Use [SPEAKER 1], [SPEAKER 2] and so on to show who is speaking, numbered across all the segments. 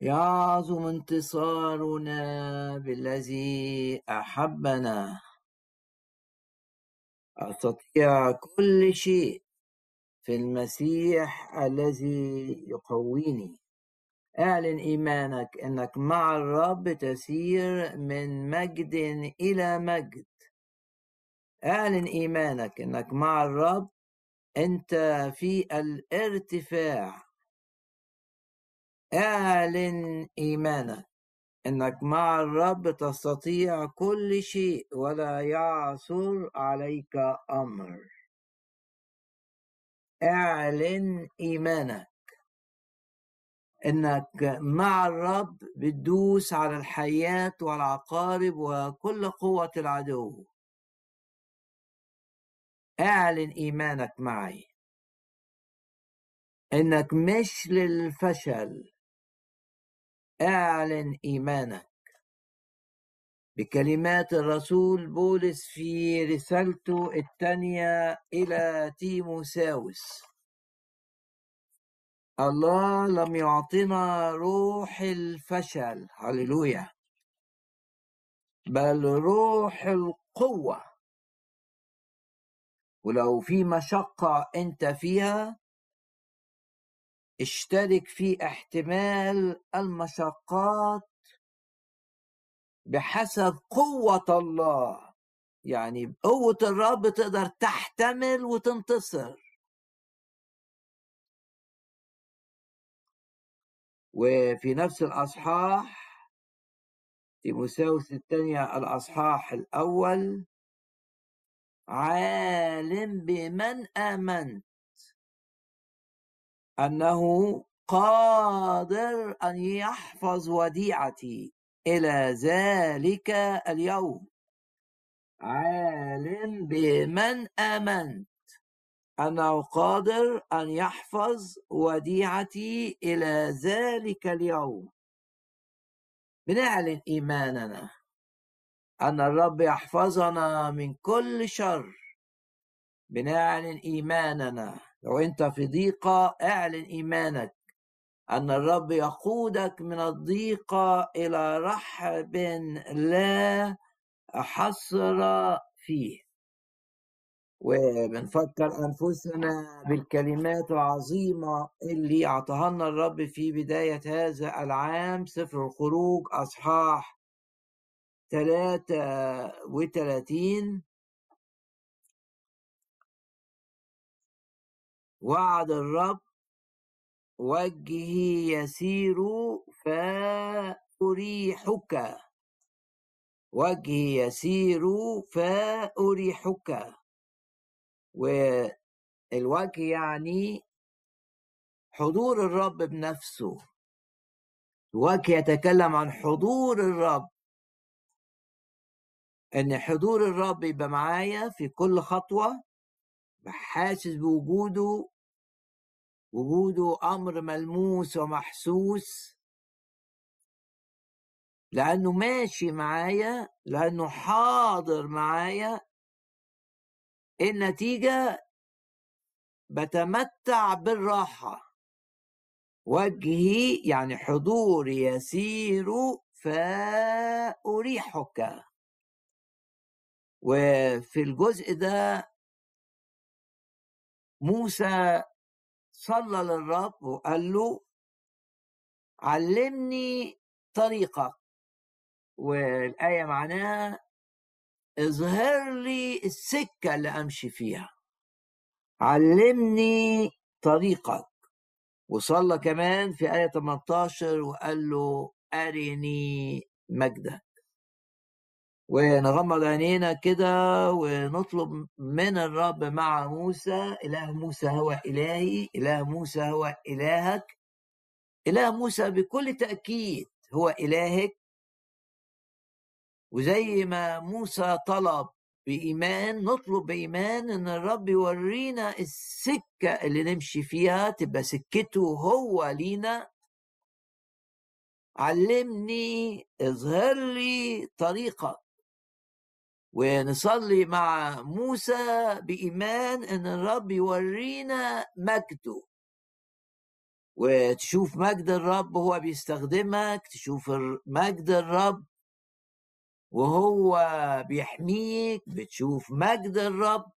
[SPEAKER 1] يعظم انتصارنا بالذي أحبنا. أستطيع كل شيء في المسيح الذي يقويني. أعلن إيمانك أنك مع الرب تسير من مجد إلى مجد. أعلن إيمانك أنك مع الرب أنت في الارتفاع. اعلن إيمانك أنك مع الرب تستطيع كل شيء ولا يعثر عليك أمر. اعلن إيمانك. إنك مع الرب بتدوس على الحياة والعقارب وكل قوة العدو. اعلن إيمانك معي. إنك مش للفشل. أعلن إيمانك. بكلمات الرسول بولس في رسالته الثانية إلى تيموساوس. الله لم يعطنا روح الفشل. هللويا. بل روح القوة. ولو في مشقة أنت فيها اشترك في احتمال المشقات بحسب قوة الله. يعني بقوة الرب تقدر تحتمل وتنتصر. وفي نفس الأصحاح تيموساوس الثانية الأصحاح الأول عالم بمن آمنت. أنه قادر أن يحفظ وديعتي إلى ذلك اليوم. عالم بمن آمنت. أنه قادر أن يحفظ وديعتي إلى ذلك اليوم. بنعلن إيماننا؟ أن الرب يحفظنا من كل شر. بنعلن إيماننا؟ لو أنت في ضيقة أعلن إيمانك أن الرب يقودك من الضيقة إلى رحب لا حصر فيه. وبنفكر أنفسنا بالكلمات العظيمة اللي أعطاها لنا الرب في بداية هذا العام سفر الخروج أصحاح 33 وعد الرب وجهي يسير فأريحك. وجهي يسير فأريحك. والوجه يعني حضور الرب بنفسه. الوجه يتكلم عن حضور الرب. إن حضور الرب يبقى معايا في كل خطوة حاسس بوجوده؟ وجوده أمر ملموس ومحسوس؟ لأنه ماشي معايا لأنه حاضر معايا. النتيجة؟ بتمتع بالراحة. وجهي يعني حضور يسير فأريحك. وفي الجزء ده موسى صلى للرب وقال له علمني طريقك والآية معناها اظهر لي السكة اللي أمشي فيها. علمني طريقك. وصلى كمان في آية 18 وقال له أرني مجدك ونغمض عينينا كده ونطلب من الرب مع موسى إله موسى هو إلهي إله موسى هو إلهك. إله موسى بكل تأكيد هو إلهك. وزي ما موسى طلب بإيمان نطلب بإيمان إن الرب يورينا السكة اللي نمشي فيها تبقى سكته هو لينا. علمني اظهر لي طريقك. ونصلي مع موسى بإيمان إن الرب يورينا مجده. وتشوف مجد الرب وهو بيستخدمك تشوف مجد الرب وهو بيحميك بتشوف مجد الرب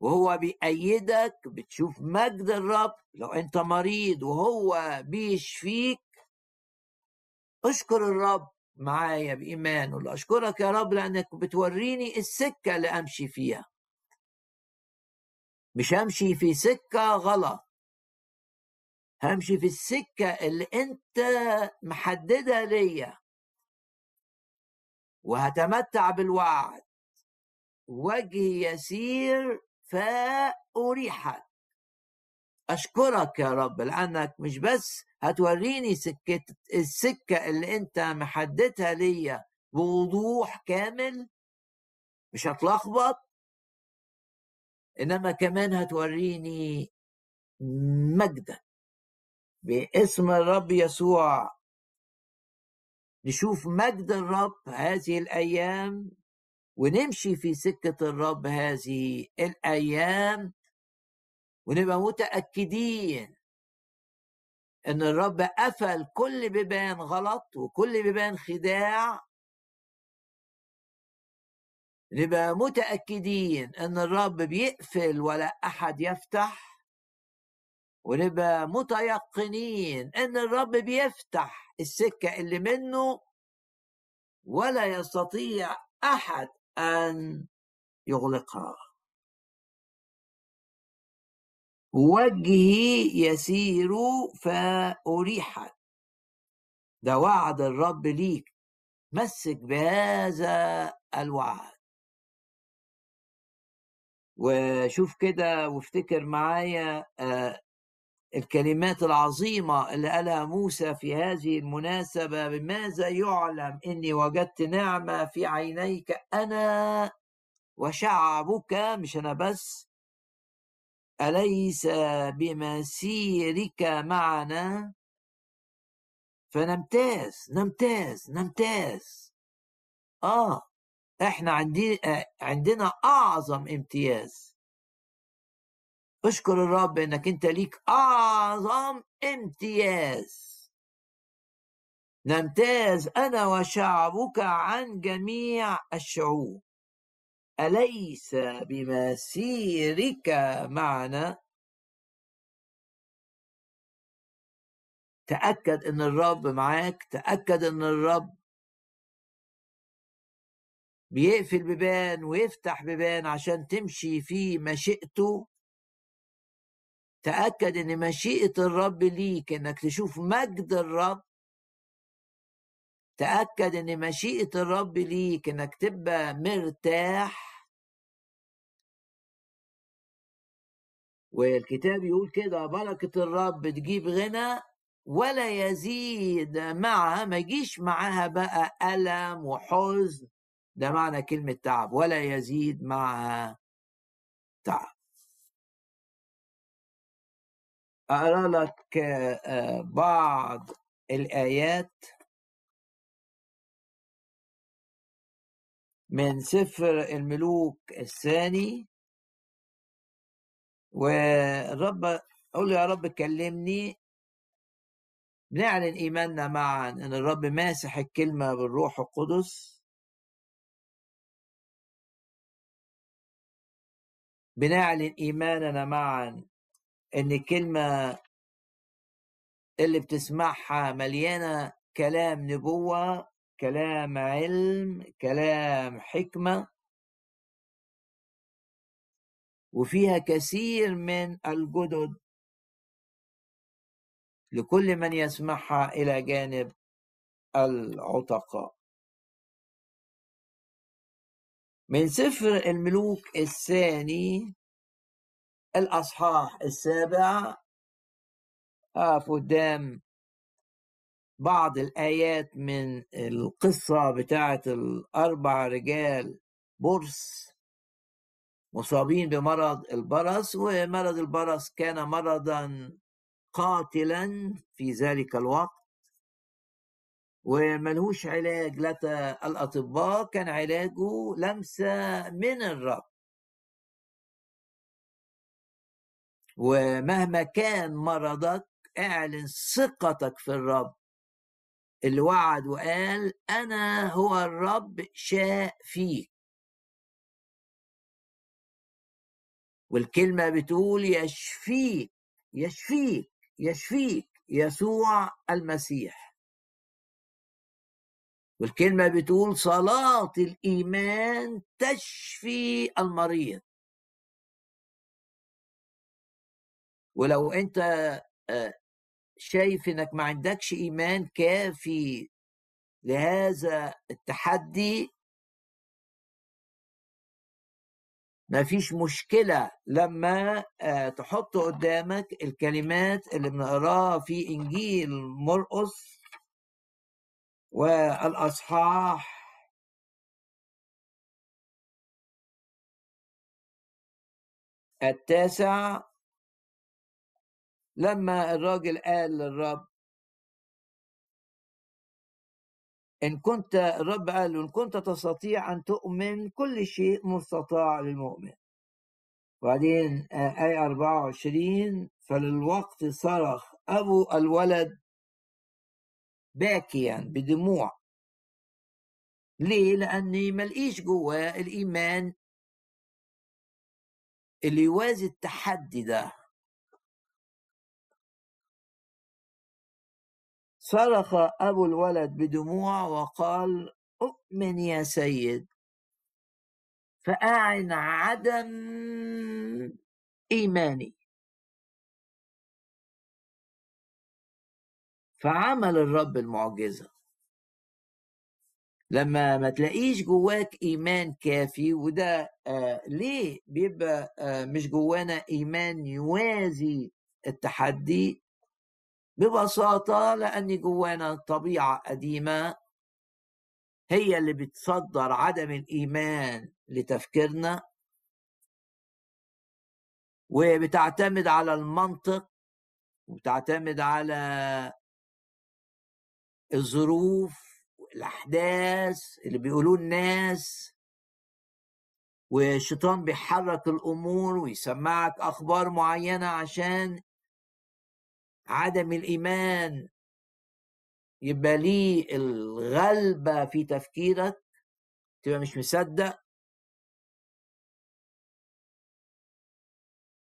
[SPEAKER 1] وهو بيأيدك بتشوف مجد الرب. لو أنت مريض وهو بيشفيك أشكر الرب معايا بإيمان ولا أشكرك يا رب لأنك بتوريني السكة اللي أمشي فيها. مش همشي في سكة غلط. همشي في السكة اللي أنت محددها ليا. وهتمتع بالوعد. وجهي يسير فأريحك. أشكرك يا رب لأنك مش بس هتوريني سكة السكة اللي أنت محددها ليا بوضوح كامل؟ مش هتلخبط؟ إنما كمان هتوريني مجدك باسم الرب يسوع. نشوف مجد الرب هذه الأيام ونمشي في سكة الرب هذه الأيام ونبقى متأكدين إن الرب قفل كل بيبان غلط وكل بيبان خداع نبقى متأكدين إن الرب بيقفل ولا أحد يفتح ونبقى متيقنين إن الرب بيفتح السكة اللي منه ولا يستطيع أحد أن يغلقها. وجهي يسير فأريحك ده وعد الرب ليك. مسك بهذا الوعد. وشوف كده وافتكر معايا آه، الكلمات العظيمة اللي قالها موسى في هذه المناسبة. بماذا يعلم إني وجدت نعمة في عينيك أنا وشعبك مش أنا بس أليس بمسيرك معنا؟ فنمتاز نمتاز نمتاز. آه إحنا عندي عندنا أعظم امتياز. اشكر الرب إنك أنت ليك أعظم امتياز. نمتاز أنا وشعبك عن جميع الشعوب. أليس بمسيرك معنا؟ تأكد أن الرب معاك تأكد أن الرب بيقفل بيبان ويفتح بيبان عشان تمشي في مشيئته. تأكد أن مشيئة الرب ليك أنك تشوف مجد الرب. تأكد أن مشيئة الرب ليك أنك تبقى مرتاح. والكتاب يقول كده بركة الرب تجيب غنى ولا يزيد معها ما يجيش معاها بقى ألم وحزن. ده معنى كلمة تعب ولا يزيد معها تعب. أقرأ لك آه، بعض الآيات من سفر الملوك الثاني. والرب أقول له يا رب كلمني. بنعلن إيماننا معا إن الرب ماسح الكلمة بالروح القدس. بنعلن إيماننا معا إن الكلمة اللي بتسمعها مليانة كلام نبوة كلام علم كلام حكمة. وفيها كثير من الجدد. لكل من يسمعها إلى جانب العتقاء من سفر الملوك الثاني الأصحاح السابع اقف قدام بعض الآيات من القصة بتاعة الأربع رجال برص مصابين بمرض البرص ومرض البرص كان مرضا قاتلا في ذلك الوقت. وملهوش علاج لدى الأطباء كان علاجه لمسة من الرب ومهما كان مرضك اعلن ثقتك في الرب. اللي وعد وقال أنا هو الرب شاء فيك. والكلمة بتقول يشفيك يشفيك يشفيك يسوع المسيح. والكلمة بتقول صلاة الإيمان تشفي المريض. ولو أنت آه، شايف إنك ما عندكش إيمان كافي لهذا التحدي ما فيش مشكلة لما آه، تحط قدامك الكلمات اللي بنقراها في إنجيل مرقس والأصحاح. التاسع لما الراجل قال للرب إن كنت الرب قال إن كنت تستطيع أن تؤمن كل شيء مستطاع للمؤمن. وبعدين آه، آية 24 فللوقت صرخ أبو الولد باكيا بدموع. ليه؟ لأني ملقيش جواه الإيمان اللي يوازي التحدي ده. صرخ أبو الولد بدموع وقال أؤمن يا سيد فأعن عدم إيماني. فعمل الرب المعجزة. لما ما تلاقيش جواك إيمان كافي وده آه ليه بيبقى آه مش جوانا إيمان يوازي التحدي؟ ببساطة لأن جوانا طبيعة قديمة هي اللي بتصدر عدم الإيمان لتفكيرنا. وبتعتمد على المنطق وبتعتمد على الظروف والأحداث اللي بيقولوه الناس. والشيطان بيحرك الأمور ويسمعك أخبار معينة عشان عدم الإيمان. يبقى ليه الغلبة في تفكيرك تبقى مش مصدق.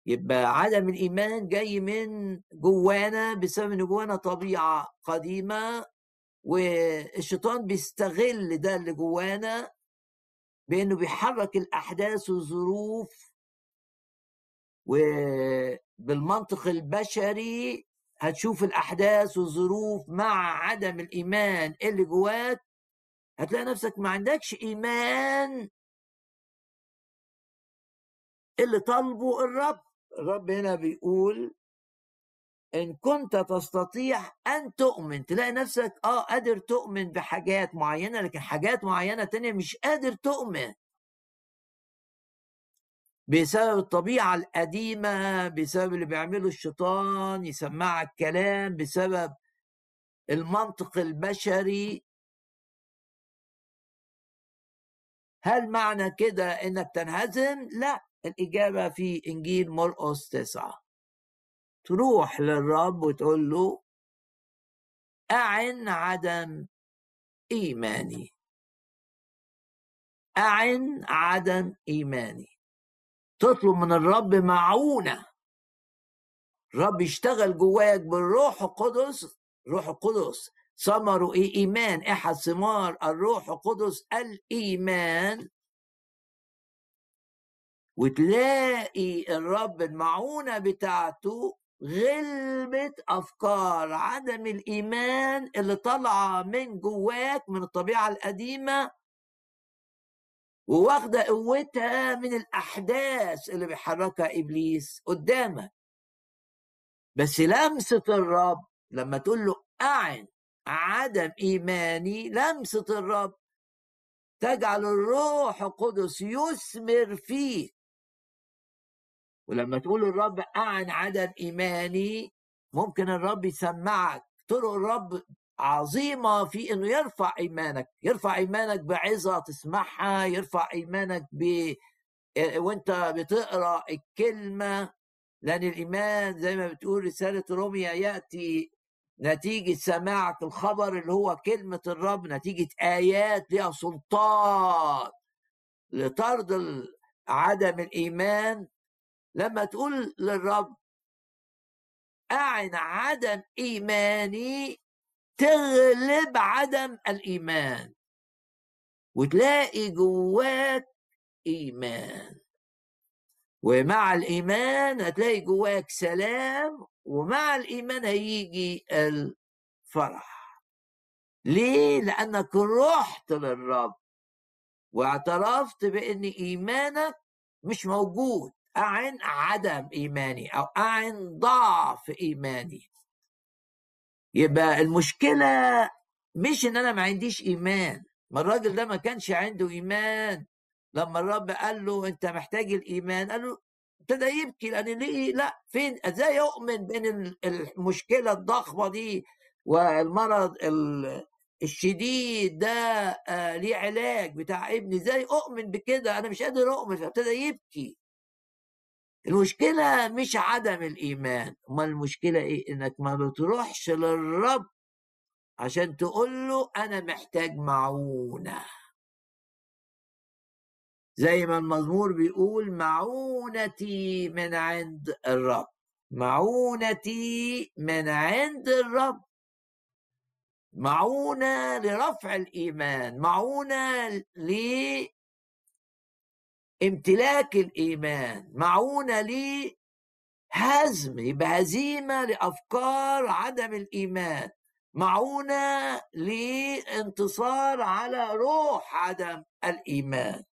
[SPEAKER 1] يبقى عدم الإيمان جاي من جوانا بسبب إن جوانا طبيعة قديمة والشيطان بيستغل ده اللي جوانا بإنه بيحرك الأحداث والظروف وبالمنطق البشري هتشوف الأحداث والظروف مع عدم الإيمان اللي جواك هتلاقي نفسك ما عندكش إيمان اللي طالبه الرب. الرب هنا بيقول إن كنت تستطيع أن تؤمن. تلاقي نفسك آه قادر تؤمن بحاجات معينة لكن حاجات معينة تانية مش قادر تؤمن. بسبب الطبيعة القديمة بسبب اللي بيعمله الشيطان يسمعك كلام بسبب المنطق البشري. هل معنى كده إنك تنهزم؟ لا الإجابة في إنجيل مرقس تسعة. تروح للرب وتقول له أعن عدم إيماني. أعن عدم إيماني. تطلب من الرب معونة. الرب يشتغل جواك بالروح القدس روح القدس. ثمره إيه إيمان. إحد ثمار الروح القدس الإيمان. وتلاقي الرب المعونة بتاعته غلبة أفكار عدم الإيمان اللي طالعة من جواك من الطبيعة القديمة. وواخدة قوتها من الأحداث اللي بيحركها إبليس قدامك بس لمسة الرب لما تقول له أعن عدم إيماني لمسة الرب تجعل الروح القدس يثمر فيك ولما تقول الرب أعن عدم إيماني ممكن الرب يسمعك. طرق الرب عظيمة في إنه يرفع إيمانك يرفع إيمانك بعظة تسمعها يرفع إيمانك ب وأنت بتقرأ الكلمة لأن الإيمان زي ما بتقول رسالة روميا يأتي نتيجة سماعك الخبر اللي هو كلمة الرب نتيجة آيات لها سلطان. لطرد عدم الإيمان. لما تقول للرب أعن عدم إيماني تغلب عدم الإيمان وتلاقي جواك إيمان ومع الإيمان هتلاقي جواك سلام ومع الإيمان هيجي الفرح ليه؟ لأنك رحت للرب واعترفت بأن إيمانك مش موجود أعن عدم إيماني أو أعن ضعف إيماني يبقى المشكلة مش إن أنا ما عنديش إيمان. ما الراجل ده ما كانش عنده إيمان. لما الرب قال له أنت محتاج الإيمان قال له ابتدى يبكي لأن ليه؟ لأ فين؟ إزاي يؤمن بين المشكلة الضخمة دي والمرض الشديد ده آه ليه علاج بتاع ابني؟ إزاي أؤمن بكده؟ أنا مش قادر أؤمن فابتدى يبكي. المشكلة مش عدم الإيمان أمال المشكلة إيه؟ إنك ما بتروحش للرب عشان تقول له أنا محتاج معونة. زي ما المزمور بيقول معونتي من عند الرب. معونتي من عند الرب. معونة لرفع الإيمان معونة لامتلاك الإيمان معونة لهزم يبقى هزيمة لأفكار عدم الإيمان معونة لانتصار على روح عدم الإيمان.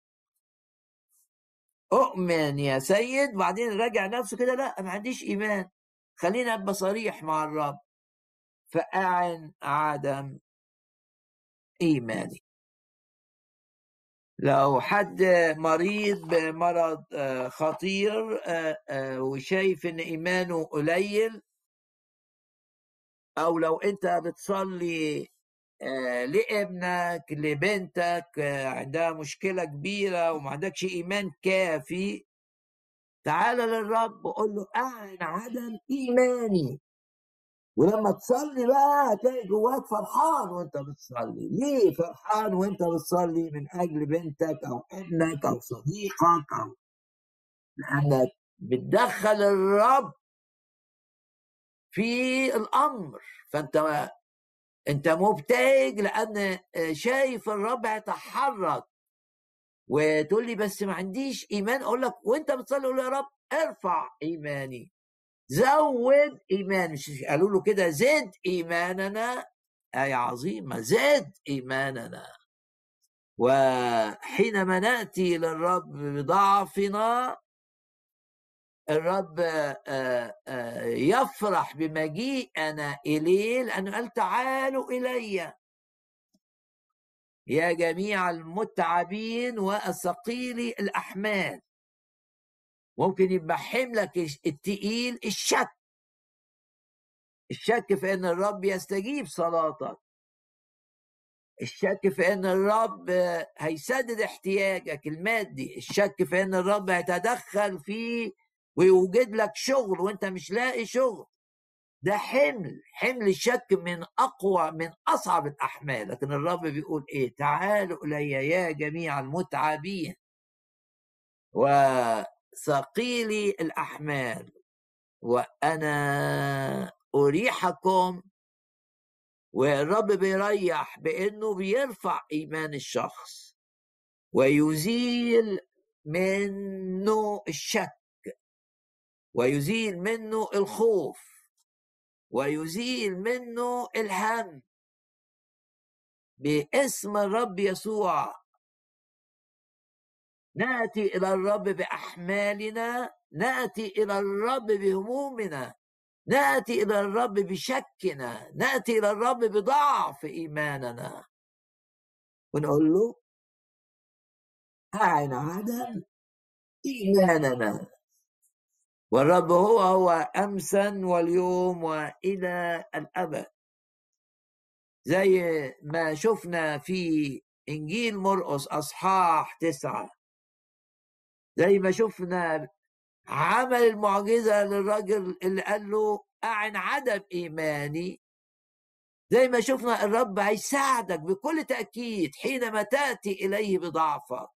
[SPEAKER 1] أؤمن يا سيد بعدين راجع نفسه كده لا ما عنديش إيمان خلينا أبقى صريح مع الرب فأعن عدم إيماني. لو حد مريض بمرض آه، خطير آه، آه، وشايف إن إيمانه قليل أو لو أنت بتصلي لابنك لبنتك عندها مشكلة كبيرة وما عندكش إيمان كافي تعال للرب وقول له اعن عدم إيماني. ولما تصلي بقى هتلاقي جواك فرحان وانت بتصلي. ليه فرحان وانت بتصلي؟ من أجل بنتك أو ابنك أو صديقك أو لأنك بتدخل الرب في الأمر. فأنت أنت مبتهج لأن شايف الرب هيتحرك وتقول لي بس ما عنديش إيمان. أقول لك وانت بتصلي قول يا رب ارفع إيماني. زود إيمان. مش قالوا له كده زد إيماننا آية عظيمة زد إيماننا. وحينما نأتي للرب بضعفنا الرب آه، آه، يفرح بمجيئنا إليه لأنه قال تعالوا إلي. يا جميع المتعبين والثقيل الأحمال. ممكن يبقى حملك التقيل الشك. الشك في إن الرب يستجيب صلاتك. الشك في إن الرب هيسدد احتياجك المادي. الشك في إن الرب هيتدخل فيه ويوجد لك شغل وأنت مش لاقي شغل. ده حمل. حمل الشك من أقوى من أصعب الأحمال. لكن الرب بيقول إيه؟ تعالوا إلي يا جميع المتعبين. و ثقيلي الأحمال وأنا أريحكم والرب بيريح بأنه بيرفع إيمان الشخص ويزيل منه الشك ويزيل منه الخوف ويزيل منه الهم. باسم الرب يسوع ناتي إلى الرب بأحمالنا ناتي إلى الرب بهمومنا ناتي إلى الرب بشكنا ناتي إلى الرب بضعف إيماننا. ونقول له أعن عدم إيماننا. والرب هو هو أمسا واليوم وإلى الأبد. زي ما شفنا في إنجيل مرقس أصحاح تسعة. زي ما شفنا عمل المعجزة للراجل اللي قال له أعن عدم إيماني. زي ما شفنا الرب هيساعدك بكل تأكيد حينما تأتي إليه بضعفك.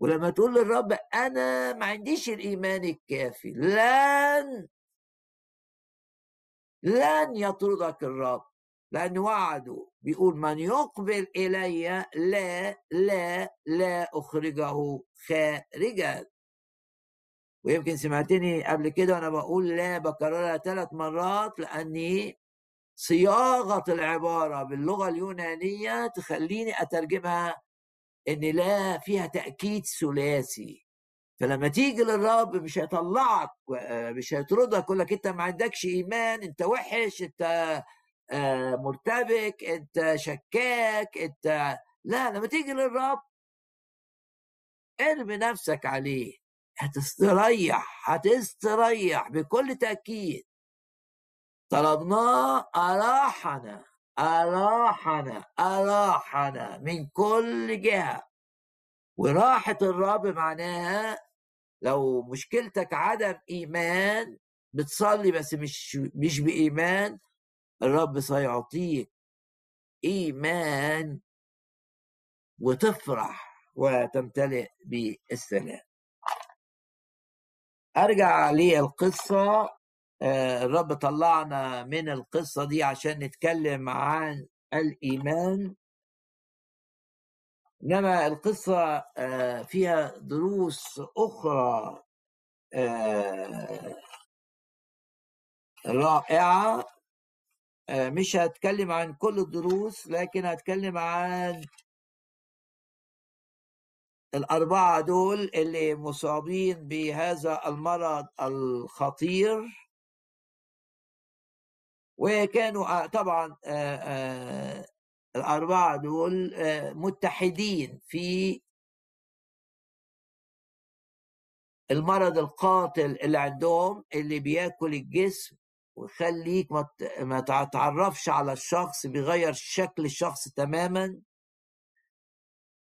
[SPEAKER 1] ولما تقول للرب أنا ما عنديش الإيمان الكافي لن لن يطردك الرب. لأن وعده بيقول من يقبل إلي لا لا لا أخرجه خارجا. ويمكن سمعتني قبل كده وأنا بقول لا بكررها ثلاث مرات لأني صياغة العبارة باللغة اليونانية تخليني أترجمها إن لا فيها تأكيد ثلاثي. فلما تيجي للرب مش هيطلعك مش هيطردك يقول لك أنت ما عندكش إيمان أنت وحش آه، مرتبك أنت شكاك أنت لا لما تيجي للرب ارمي نفسك عليه. هتستريح هتستريح بكل تأكيد. طلبناه؟ أراحنا أراحنا أراحنا من كل جهة. وراحة الرب معناها لو مشكلتك عدم إيمان بتصلي بس مش مش بإيمان الرب سيعطيك إيمان وتفرح وتمتلئ بالسلام. أرجع للقصة. آه، الرب طلعنا من القصة دي عشان نتكلم عن الإيمان. إنما القصة آه، فيها دروس أخرى آه، رائعة. مش هتكلم عن كل الدروس لكن هتكلم عن الأربعة دول اللي مصابين بهذا المرض الخطير. وكانوا طبعا الأربعة دول متحدين في المرض القاتل اللي عندهم اللي بياكل الجسم ويخليك ما تتعرفش على الشخص بيغير شكل الشخص تماما.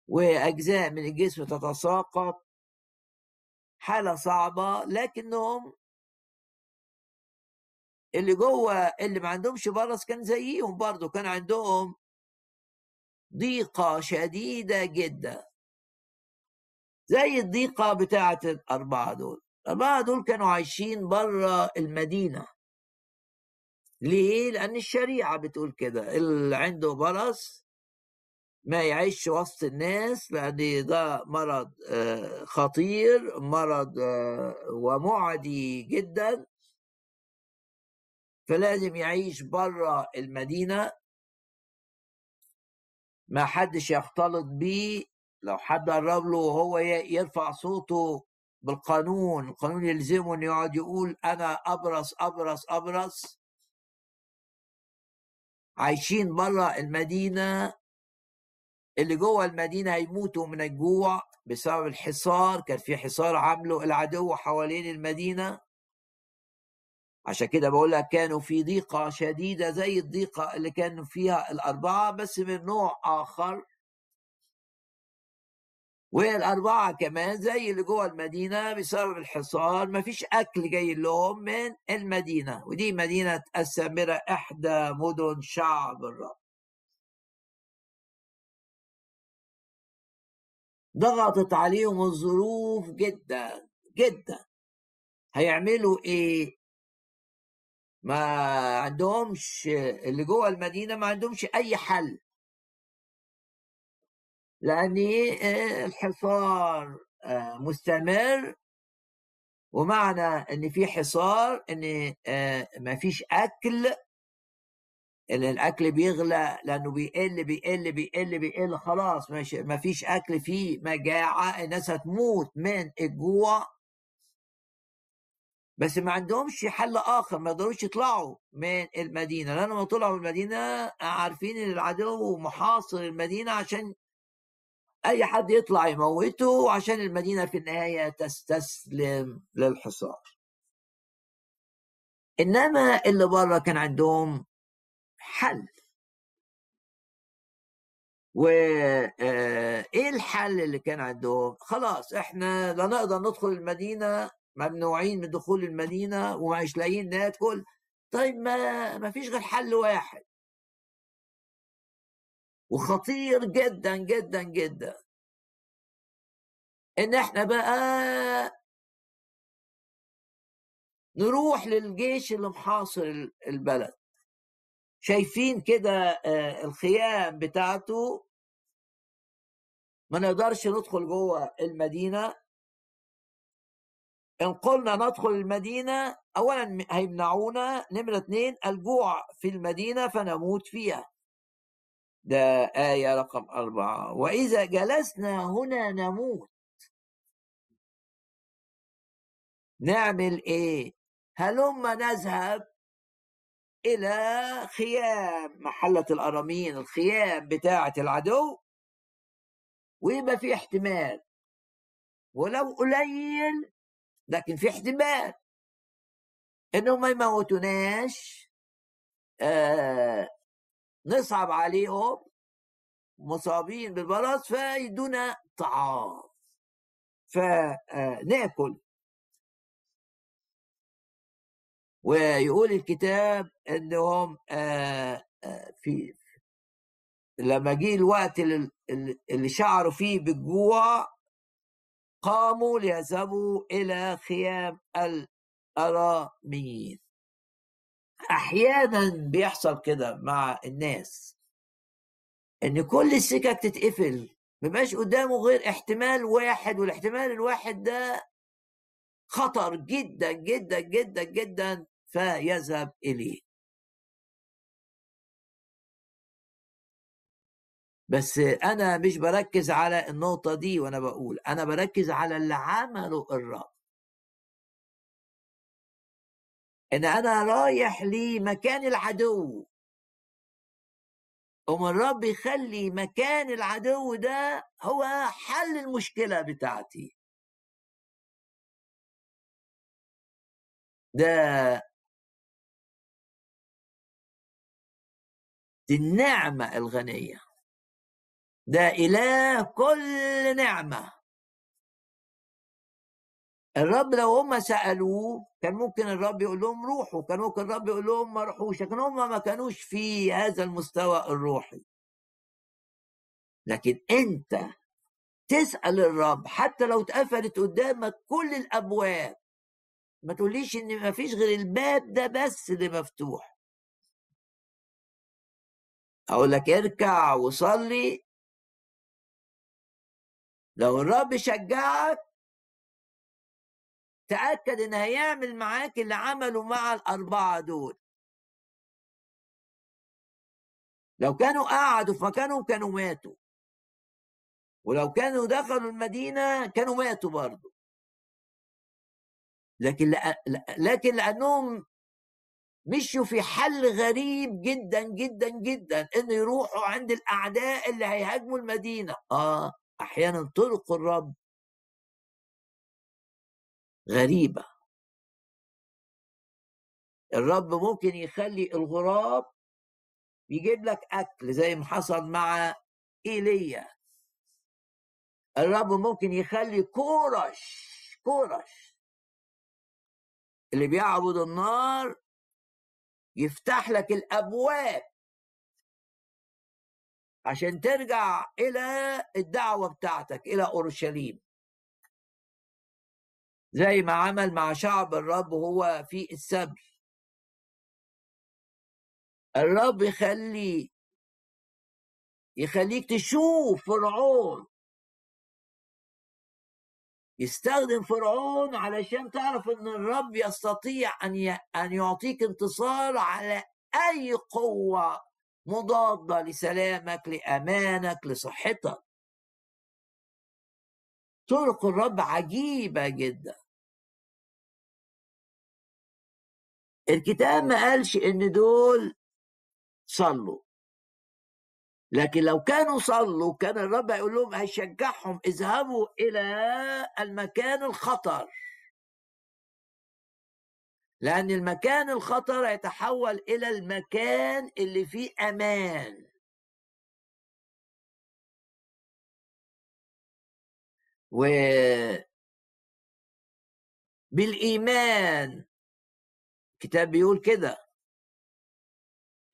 [SPEAKER 1] وأجزاء من الجسم تتساقط. حالة صعبة لكنهم اللي جوه اللي ما عندهمش برص كان زيهم برضه كان عندهم ضيقة شديدة جدا. زي الضيقة بتاعة الأربعة دول. الأربعة دول كانوا عايشين بره المدينة. ليه؟ لأن الشريعة بتقول كده اللي عنده برص ما يعيش وسط الناس لأن ده مرض آه، خطير مرض آه، ومعدي جدا. فلازم يعيش بره المدينة. ما حدش يختلط بيه. لو حد قرب له وهو يرفع صوته بالقانون القانون يلزمه إنه يقعد يقول أنا أبرص أبرص أبرص. عايشين بره المدينة اللي جوه المدينة هيموتوا من الجوع بسبب الحصار. كان في حصار عامله العدو حوالين المدينة. عشان كده بقول لك كانوا في ضيقة شديدة زي الضيقة اللي كانوا فيها الأربعة بس من نوع آخر. والأربعة كمان زي اللي جوه المدينة بسبب الحصار مفيش أكل جاي لهم من المدينة ودي مدينة السامرة إحدى مدن شعب الرب. ضغطت عليهم الظروف جدا جدا. هيعملوا إيه؟ ما عندهمش اللي جوه المدينة ما عندهمش أي حل. لأن آه، الحصار آه، مستمر ومعنى إن في حصار إن آه، ما فيش أكل الأكل بيغلى لأنه بيقل بيقل بيقل بيقل خلاص ما فيش أكل في مجاعة الناس هتموت من الجوع. بس ما عندهمش حل آخر ما يقدروش يطلعوا من المدينة لأن لما طلعوا من المدينة عارفين إن العدو محاصر المدينة عشان أي حد يطلع يموته عشان المدينة في النهاية تستسلم للحصار. إنما اللي بره كان عندهم حل. وايه آه، الحل اللي كان عندهم؟ خلاص إحنا لا نقدر ندخل المدينة ممنوعين من دخول المدينة ومش لاقيين ناكل. طيب ما ما فيش غير حل واحد. وخطير جدا جدا جدا. إن إحنا بقى نروح للجيش اللي محاصر البلد. شايفين كده آه، الخيام بتاعته. ما نقدرش ندخل جوه المدينة. إن قلنا ندخل المدينة اولا هيمنعونا. نمرة اثنين الجوع في المدينة فنموت فيها. ده آية رقم أربعة. وإذا جلسنا هنا نموت. نعمل إيه؟ هلما نذهب إلى خيام محلة الأرامين الخيام بتاعة العدو؟ ويبقى في احتمال. ولو قليل لكن في احتمال. انهم ما يموتوناش آه نصعب عليهم مصابين بالبرص فيدونا طعام. فناكل. ويقول الكتاب إنهم آه، آه، في لما جه الوقت اللي شعروا فيه بالجوع قاموا ليذهبوا إلى خيام الاراميين أحيانا بيحصل كده مع الناس إن كل السكك تتقفل مبقاش قدامه غير احتمال واحد والاحتمال الواحد ده خطر جدا جدا جدا جدا فيذهب إليه. بس أنا مش بركز على النقطة دي وأنا بقول أنا بركز على اللي عمله الرب إن أنا رايح لمكان العدو. قوم الرب يخلي مكان العدو ده هو حل المشكلة بتاعتي. ده دي النعمة الغنية. ده إله كل نعمة. الرب لو هم سألوه كان ممكن الرب يقول لهم روحوا كان ممكن الرب يقول لهم ما روحوش لكن هم ما كانوش في هذا المستوى الروحي. لكن أنت تسأل الرب حتى لو اتقفلت قدامك كل الأبواب ما تقوليش إن ما فيش غير الباب ده بس اللي مفتوح. أقول لك اركع وصلي. لو الرب شجعك تأكد إن هيعمل معاك اللي عمله مع الأربعة دول. لو كانوا قعدوا في مكانهم كانوا ماتوا. ولو كانوا دخلوا المدينة كانوا ماتوا برضه. لكن لكن لأنهم مشوا في حل غريب جدا جدا جدا ان يروحوا عند الأعداء اللي هيهاجموا المدينة. آه أحيانا طرق الرب. غريبة. الرب ممكن يخلي الغراب يجيب لك أكل زي ما حصل مع إيليا. الرب ممكن يخلي كورش كورش. اللي بيعبد النار يفتح لك الأبواب. عشان ترجع إلى الدعوة بتاعتك إلى أورشليم. زي ما عمل مع شعب الرب وهو في السبي الرب يخلي يخليك تشوف فرعون. يستخدم فرعون علشان تعرف إن الرب يستطيع أن أن يعطيك انتصار على أي قوة مضادة لسلامك لأمانك لصحتك. طرق الرب عجيبة جدا. الكتاب ما قالش إن دول صلوا. لكن لو كانوا صلوا كان الرب يقول لهم هيشجعهم اذهبوا إلى المكان الخطر. لأن المكان الخطر يتحول إلى المكان اللي فيه أمان. و بالإيمان الكتاب بيقول كده.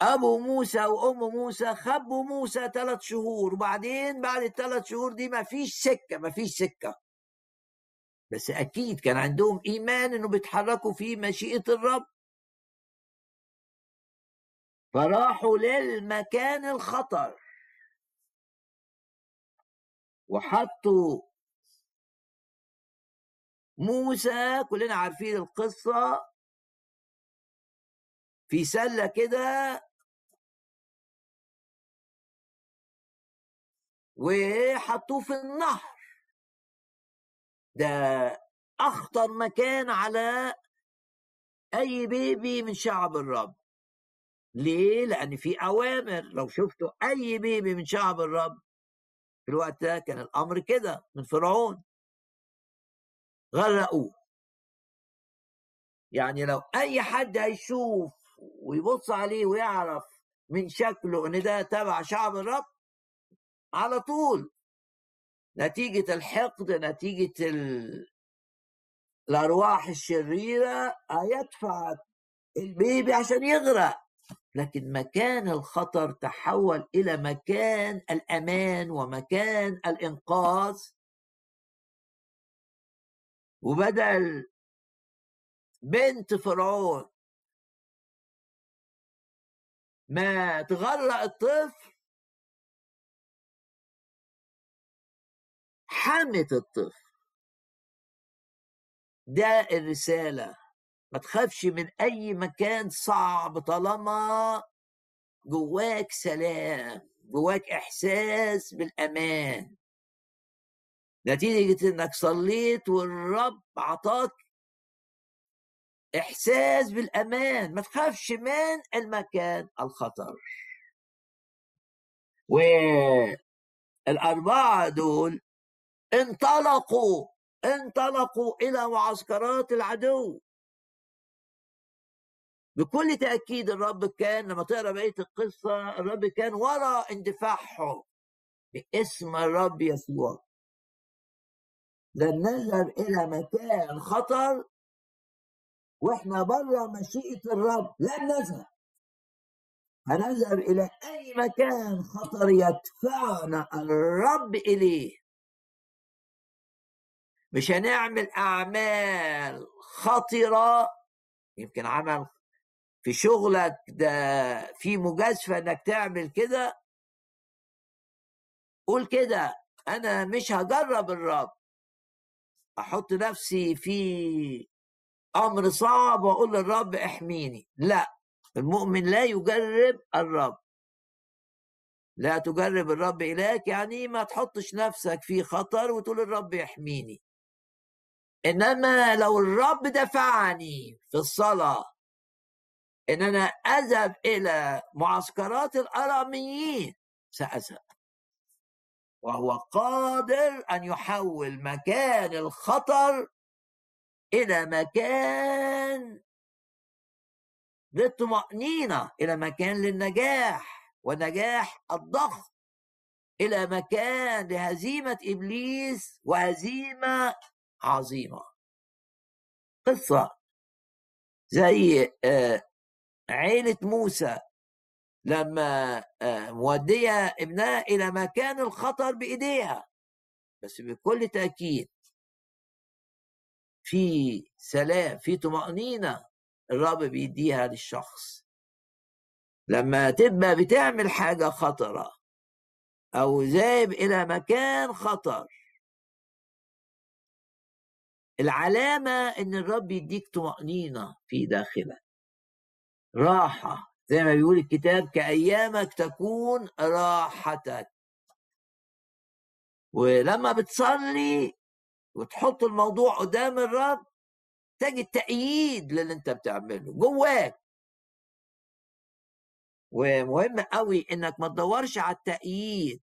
[SPEAKER 1] أبو موسى وام موسى خبوا موسى ثلاث شهور وبعدين بعد الثلاث شهور دي ما فيش سكة ما فيش سكة. بس أكيد كان عندهم إيمان إنه بيتحركوا في مشيئة الرب. فراحوا للمكان الخطر. وحطوا موسى كلنا عارفين القصة في سلة كده وحطوه في النهر. ده أخطر مكان على أي بيبي من شعب الرب. ليه؟ لأن في أوامر. لو شفتوا أي بيبي من شعب الرب في الوقت ده كان الأمر كده من فرعون. غرقوه. يعني لو أي حد هيشوف ويبص عليه ويعرف من شكله إن ده تبع شعب الرب على طول. نتيجة الحقد نتيجة ال... الأرواح الشريرة هيدفع البيبي عشان يغرق. لكن مكان الخطر تحول إلى مكان الأمان ومكان الإنقاذ. وبدل بنت فرعون ما تغرق الطفل. حمت الطفل. ده الرسالة. ما تخافش من أي مكان صعب طالما جواك سلام جواك إحساس بالأمان. نتيجة إنك صليت والرب عطاك إحساس بالأمان. ما تخافش من المكان الخطر. والأربعة دول انطلقوا انطلقوا إلى معسكرات العدو. بكل تأكيد الرب كان لما تقرأ بقية القصة الرب كان وراء اندفاعهم باسم الرب يسوع. لن نذهب إلى مكان خطر وإحنا بره مشيئة الرب لن نذهب. هنذهب إلى أي مكان خطر يدفعنا الرب إليه. مش هنعمل أعمال خطرة يمكن عمل في شغلك ده في مجازفة إنك تعمل كده. قول كده أنا مش هجرب الرب. أحط نفسي في أمر صعب واقول للرب احميني. لا المؤمن لا يجرب الرب. لا تجرب الرب إليك يعني ما تحطش نفسك في خطر وتقول الرب يحميني. إنما لو الرب دفعني في الصلاة إن أنا أذهب إلى معسكرات الأراميين سأذهب. وهو قادر أن يحول مكان الخطر إلى مكان للطمأنينة إلى مكان للنجاح ونجاح الضخم. إلى مكان لهزيمة إبليس وهزيمة عظيمة. قصة زي آه، عيلة موسى لما آه، مودية ابنها إلى مكان الخطر بإيديها بس بكل تأكيد في سلام في طمأنينة الرب بيديها للشخص. لما تبقى بتعمل حاجة خطرة أو ذاهب إلى مكان خطر العلامة إن الرب يديك طمأنينة في داخلك. راحة زي ما بيقول الكتاب كأيامك تكون راحتك. ولما بتصلي وتحط الموضوع قدام الرب تجد تأييد للي انت بتعمله جواك. ومهم قوي إنك ما تدورش على التأييد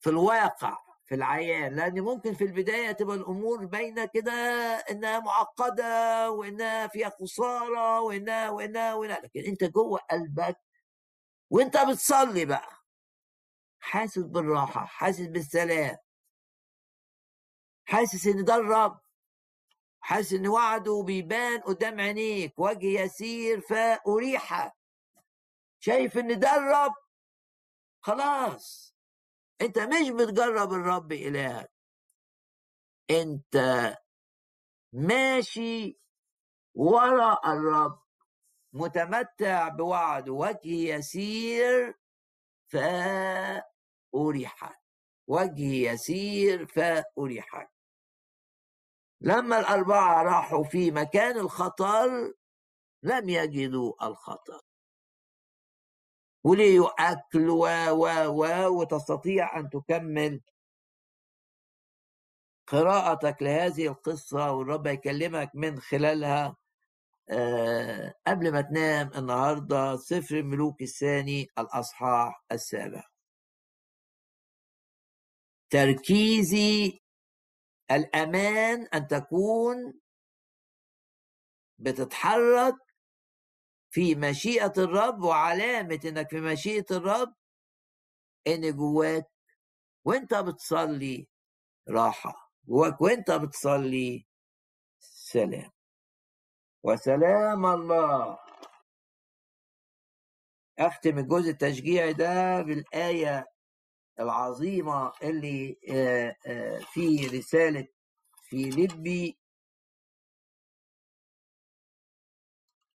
[SPEAKER 1] في الواقع في العيان لأن ممكن في البداية تبقى الأمور باينة كده إنها معقدة وإنها فيها خسارة وإنها وإنها وإنها لكن أنت جوه قلبك وأنت بتصلي بقى حاسس بالراحة حاسس بالسلام. حاسس إن ده الرب. حاسس إن وعده بيبان قدام عينيك. وجه يسير فأريحك. شايف إن ده الرب؟ خلاص. أنت مش بتجرب الرب الهك أنت ماشي ورا الرب. متمتع بوعد وجه يسير فأريحك. وجه يسير فأريحك لما الأربعة راحوا في مكان الخطر لم يجدوا الخطر. وليه أكل و و و وتستطيع أن تكمل. قراءتك لهذه القصة والرب يكلمك من خلالها أه قبل ما تنام النهاردة سفر الملوك الثاني الأصحاح السابع. تركيزي الأمان أن تكون بتتحرك في مشيئة الرب وعلامة إنك في مشيئة الرب إن جواك وأنت بتصلي راحة جواك وأنت بتصلي سلام. وسلام الله. أختم الجزء التشجيعي ده بالآية العظيمة اللي في رسالة في لبي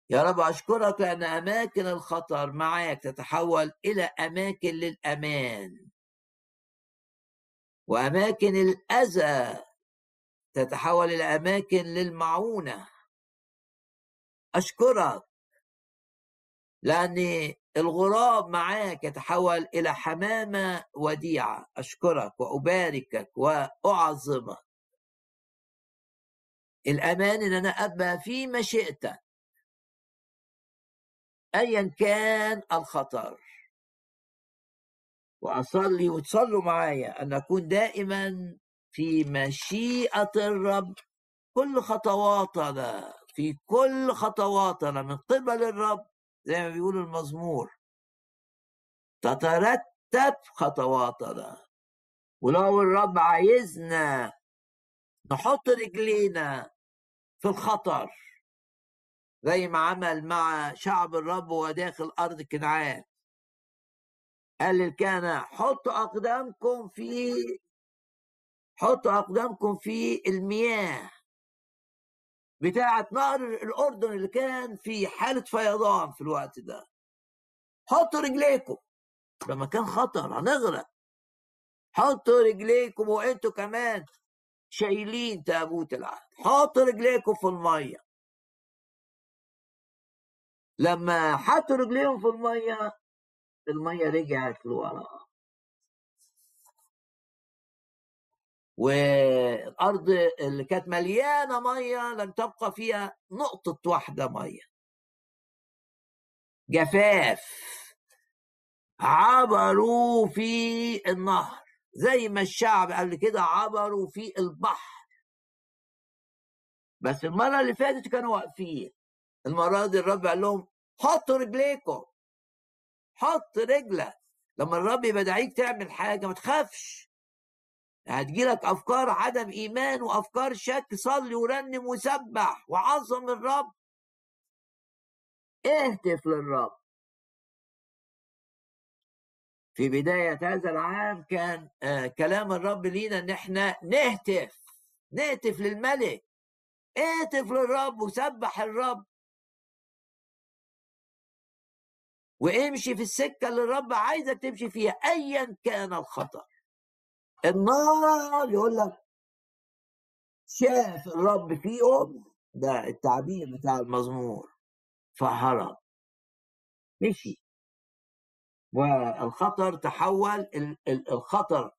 [SPEAKER 1] يا رب أشكرك لأن أماكن الخطر معك تتحول إلى أماكن للأمان. وأماكن الأذى تتحول إلى أماكن للمعونة. أشكرك لأن الغراب معاك يتحول إلى حمامة وديعة. أشكرك وأباركك وأعظمك. الأمان إن أنا أبقى في مشيئتك أيا كان الخطر. وأصلي وتصلوا معايا. أن أكون دائما في مشيئة الرب. كل خطواتنا في كل خطواتنا من قبل الرب زي ما بيقول المزمور. تترتب خطواتنا. ولو الرب عايزنا نحط رجلينا في الخطر زي ما عمل مع شعب الرب وهو داخل أرض كنعان. قال للكهنة حطوا أقدامكم في حطوا أقدامكم في المياه. بتاعة نهر الأردن اللي كان في حالة فيضان في الوقت ده. حطوا رجليكم. ده مكان خطر هنغرق. حطوا رجليكم وانتوا كمان شايلين تابوت العهد حطوا رجليكم في المية. لما حطوا رجليهم في المية المية رجعت لورا. والأرض اللي كانت مليانة مية لم تبقى فيها نقطة واحدة مية. جفاف. عبروا في النهر. زي ما الشعب قبل كده عبروا في البحر. بس المرة اللي فاتت كانوا واقفين. المرة دي الرب قال لهم حطوا رجليكم. حط رجلك. لما الرب يبدعيك تعمل حاجة ما تخافش. هتجيلك أفكار عدم إيمان وأفكار شك صلي ورنم وسبح وعظم الرب. اهتف للرب. في بداية هذا العام كان آه كلام الرب لينا إن إحنا نهتف نهتف للملك. اهتف للرب وسبح الرب. وامشي في السكة اللي الرب عايزك تمشي فيها ايا كان الخطر النار يقول لك شاف الرب فيهم ده التعبير بتاع المزمور فهرب. مشي. والخطر تحول الخطر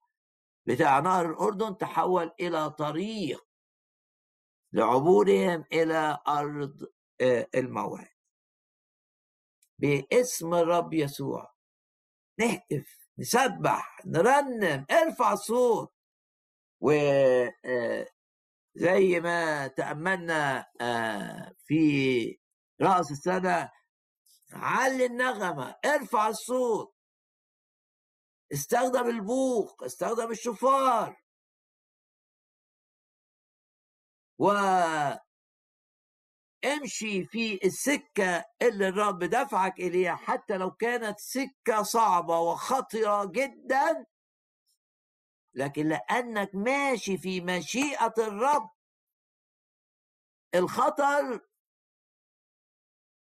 [SPEAKER 1] بتاع نهر الأردن تحول إلى طريق لعبورهم إلى أرض آه، الموعد باسم الرب يسوع نهتف. نسبح نرنم ارفع الصوت و آه، زي ما تأملنا آه، في رأس السنة علي النغمة ارفع الصوت. استخدم البوق استخدم الشفار. و امشي في السكة اللي الرب دفعك إليها حتى لو كانت سكة صعبة وخطرة جدا لكن لأنك ماشي في مشيئة الرب. الخطر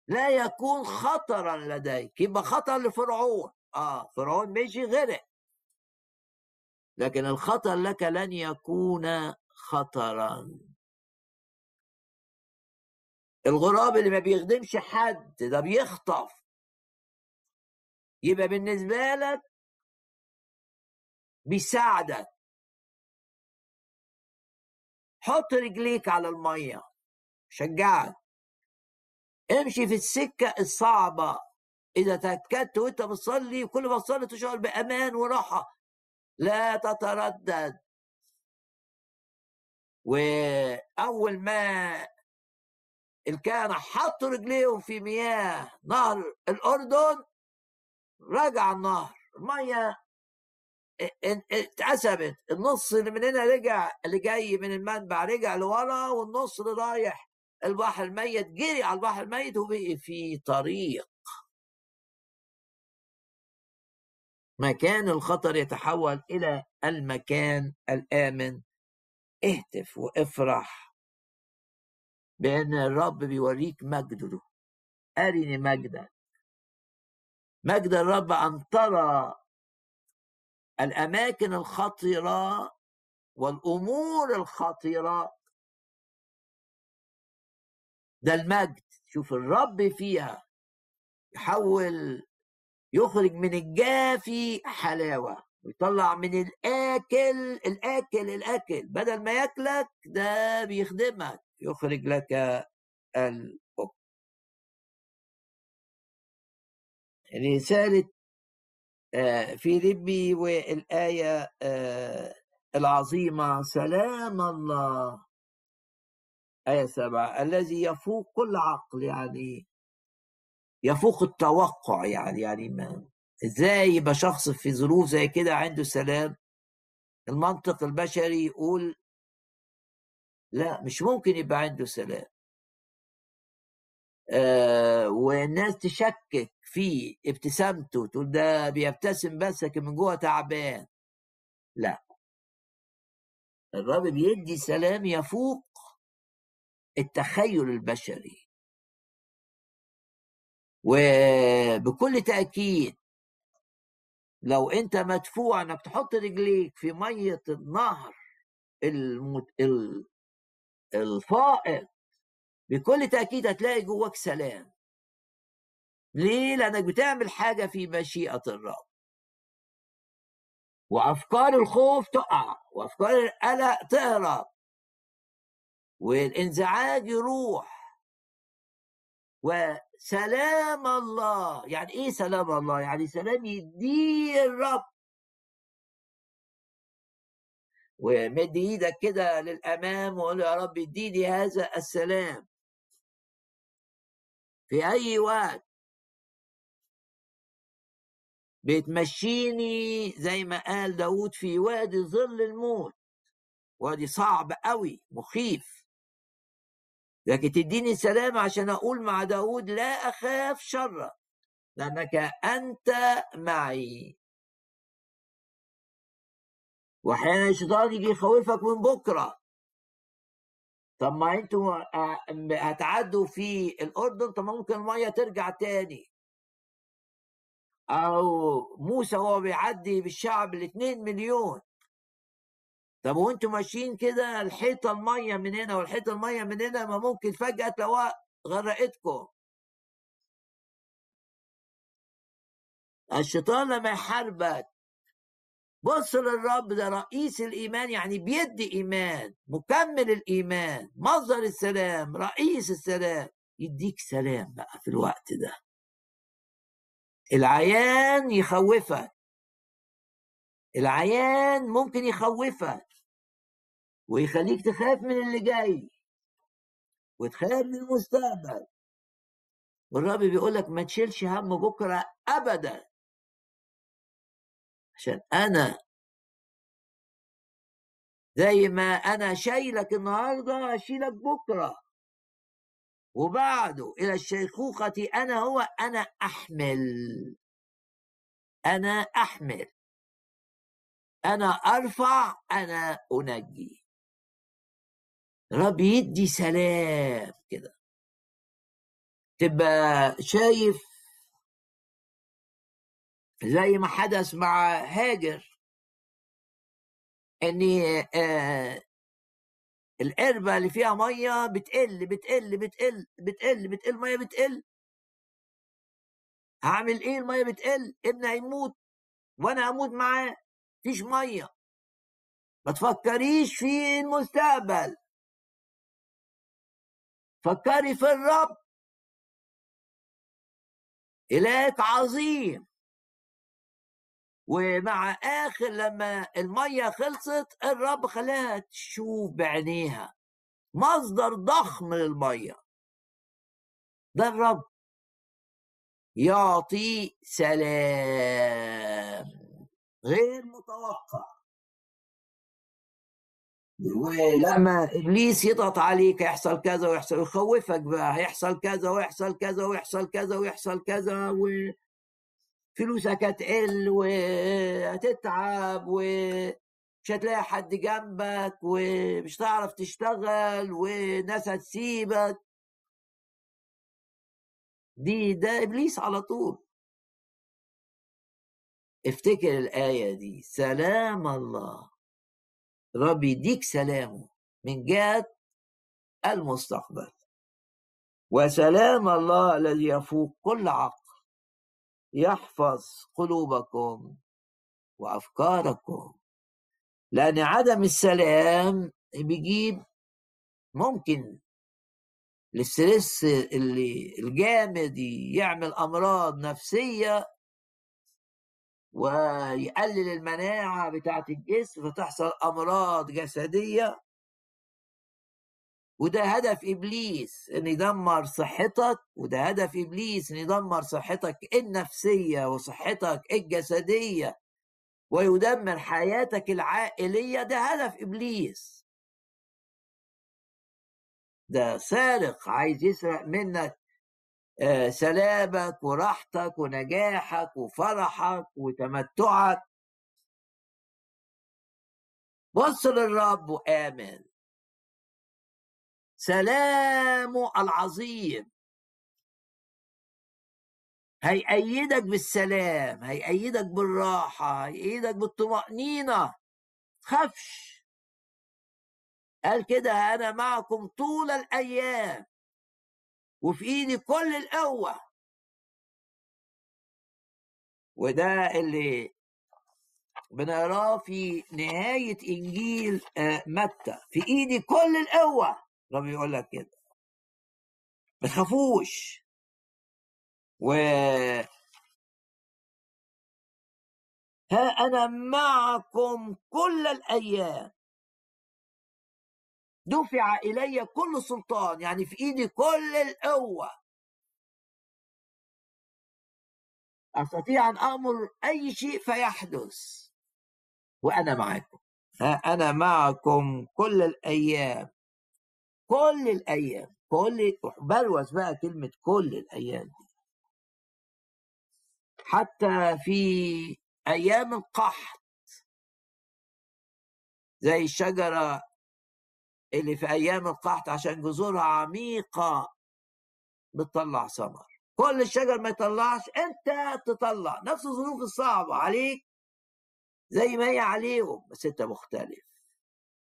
[SPEAKER 1] لا يكون خطرا لديك يبقى خطر لفرعون. آه فرعون مشي غرق. لكن الخطر لك لن يكون خطرا. الغراب اللي ما بيخدمش حد ده بيخطف. يبقى بالنسبة لك بيساعدك. حط رجليك على المية. شجعك امشي في السكة الصعبة. إذا تأكدت وأنت بتصلي وكل ما تصلي تشعر بأمان وراحة. لا تتردد. وأول ما الكهنة حطوا رجليهم في مياه نهر الأردن رجع النهر. المية اتقسمت. النص اللي من هنا رجع اللي جاي من المنبع رجع لورا والنص اللي رايح البحر الميت جري على البحر الميت وبقي في طريق. مكان الخطر يتحول إلى المكان الآمن. اهتف وافرح. بأن الرب بيوريك مجده. أرني مجدك مجد الرب أن ترى الأماكن الخطرة والأمور الخطرة. ده المجد. شوف الرب فيها. يحول يخرج من الجافي حلاوة. ويطلع من الآكل الآكل الآكل. بدل ما ياكلك ده بيخدمك. يخرج لك الحكم رسالة آه، فيليبي والآية آه، العظيمة سلام الله. آية سبعة الذي يفوق كل عقل يعني يفوق التوقع يعني يعني ما إزاي يبقى شخص في ظروف زي كده عنده سلام؟ المنطق البشري يقول لا مش ممكن يبقى عنده سلام. آه والناس تشكك في ابتسامته تقول ده بيبتسم بس لكن من جوه تعبان. لا. الرب بيدي سلام يفوق التخيل البشري. وبكل تأكيد لو أنت مدفوع إنك تحط رجليك في مية النهر. الفائض. بكل تأكيد هتلاقي جواك سلام. ليه؟ لأنك بتعمل حاجة في مشيئة الرب. وأفكار الخوف تقع وأفكار القلق تهرب. والإنزعاج يروح. وسلام الله. يعني إيه سلام الله؟ يعني سلام يديه الرب. ومد إيدك كده للامام وقول يا رب اديني هذا السلام. في أي وقت بتمشيني زي ما قال داود في وادي ظل الموت. وادي صعب قوي مخيف. لكن تديني سلام عشان أقول مع داود لا أخاف شرا لأنك أنت معي. واحيانا الشيطان يجي يخوفك من بكرة. طب ما أنتوا هتعدوا في الأردن طب ممكن المية ترجع تاني. أو موسى وهو بيعدي بالشعب الاثنين مليون. طب وانتوا ماشيين كده الحيطة المية من هنا والحيطة المية من هنا ما ممكن فجأة تلاقوها غرقتكم. الشيطان لما يحاربك بص للرب ده رئيس الإيمان يعني بيدي إيمان مكمل الإيمان مصدر السلام رئيس السلام. يديك سلام بقى في الوقت ده. العيان يخوفك. العيان ممكن يخوفك. ويخليك تخاف من اللي جاي. وتخاف من المستقبل. والرب بيقول لك ما تشيلش هم بكرة ابدا. عشان أنا زي ما أنا شايلك النهارده اشيلك بكرة. وبعده إلى الشيخوخة أنا هو أنا أحمل. أنا أحمل. أنا أرفع أنا أنجي. رب يدي سلام كده. تبقى شايف زي ما حدث مع هاجر إن آه القربة اللي فيها مية بتقل بتقل بتقل بتقل بتقل مية بتقل. هعمل إيه؟ المية بتقل ابني هيموت وأنا هموت معاه. مفيش مية. ما تفكريش في المستقبل. فكري في الرب. إلهك عظيم. ومع آخر لما المية خلصت الرب خلاها تشوف بعينيها. مصدر ضخم للمية. ده الرب. يعطي سلام. غير متوقع. ولما إبليس يضغط عليك يحصل كذا ويحصل يخوفك بقى هيحصل كذا ويحصل كذا ويحصل كذا ويحصل كذا وفلوسك هتقل وهتتعب ومش هتلاقي حد جنبك ومش هتعرف تشتغل وناس هتسيبك. دي ده إبليس على طول. افتكر الآية دي سلام الله. رب يديك سلامه من جهة المستقبل. وسلام الله الذي يفوق كل عقل. يحفظ قلوبكم وأفكاركم. لأن عدم السلام بيجيب ممكن الاسترس اللي الجامد يعمل أمراض نفسية ويقلل المناعة بتاعة الجسم فتحصل أمراض جسدية. وده هدف إبليس إن يدمر صحتك وده هدف إبليس إن يدمر صحتك النفسية وصحتك الجسدية ويدمر حياتك العائلية ده هدف إبليس. ده سارق عايز يسرق منك آه، سلامك وراحتك ونجاحك وفرحك وتمتعك. بص للرب وآمن. سلامه العظيم. هيأيدك بالسلام هيأيدك بالراحة هيأيدك بالطمأنينة. تخافش. قال كده أنا معكم طول الأيام وفي إيدي كل القوة. وده اللي بنقراه في نهاية إنجيل آه، متى. في إيدي كل القوة. رب يقول لك كده. ما تخافوش. و ها أنا معكم كل الأيام. دفع إلي كل سلطان يعني في إيدي كل القوة. أستطيع أن أمر أي شيء فيحدث. وأنا معكم. ها أنا معكم كل الأيام. كل الأيام كل بلوث بقى كلمة كل الأيام دي. حتى في أيام القحط زي الشجرة اللي في أيام القحط عشان جذورها عميقة بتطلع ثمر. كل الشجر ما يطلعش أنت تطلع. نفس الظروف الصعبة عليك زي ما هي عليهم بس أنت مختلف.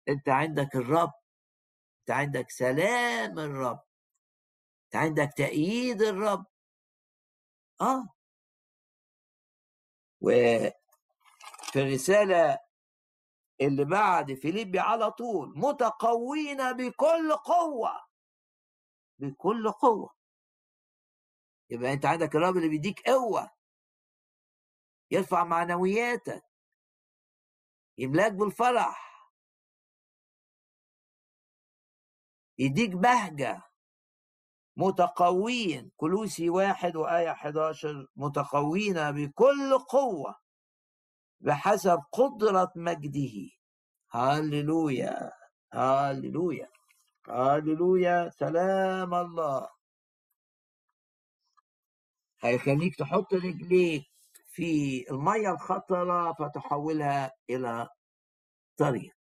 [SPEAKER 1] أنت عندك الرب أنت عندك سلام الرب أنت عندك تأييد الرب. آه. وفي الرسالة اللي بعد فيليبي على طول متقوين بكل قوة بكل قوة. يبقى أنت عندك الرب اللي بيديك قوة يرفع معنوياتك يملاك بالفرح. يديك بهجة. متقوين. كلوسي واحد وآية 11 متقوين بكل قوة. بحسب قدرة مجده. هللويا هللويا هللويا سلام الله. هيخليك تحط رجليك في المية الخطرة فتحولها إلى طريق.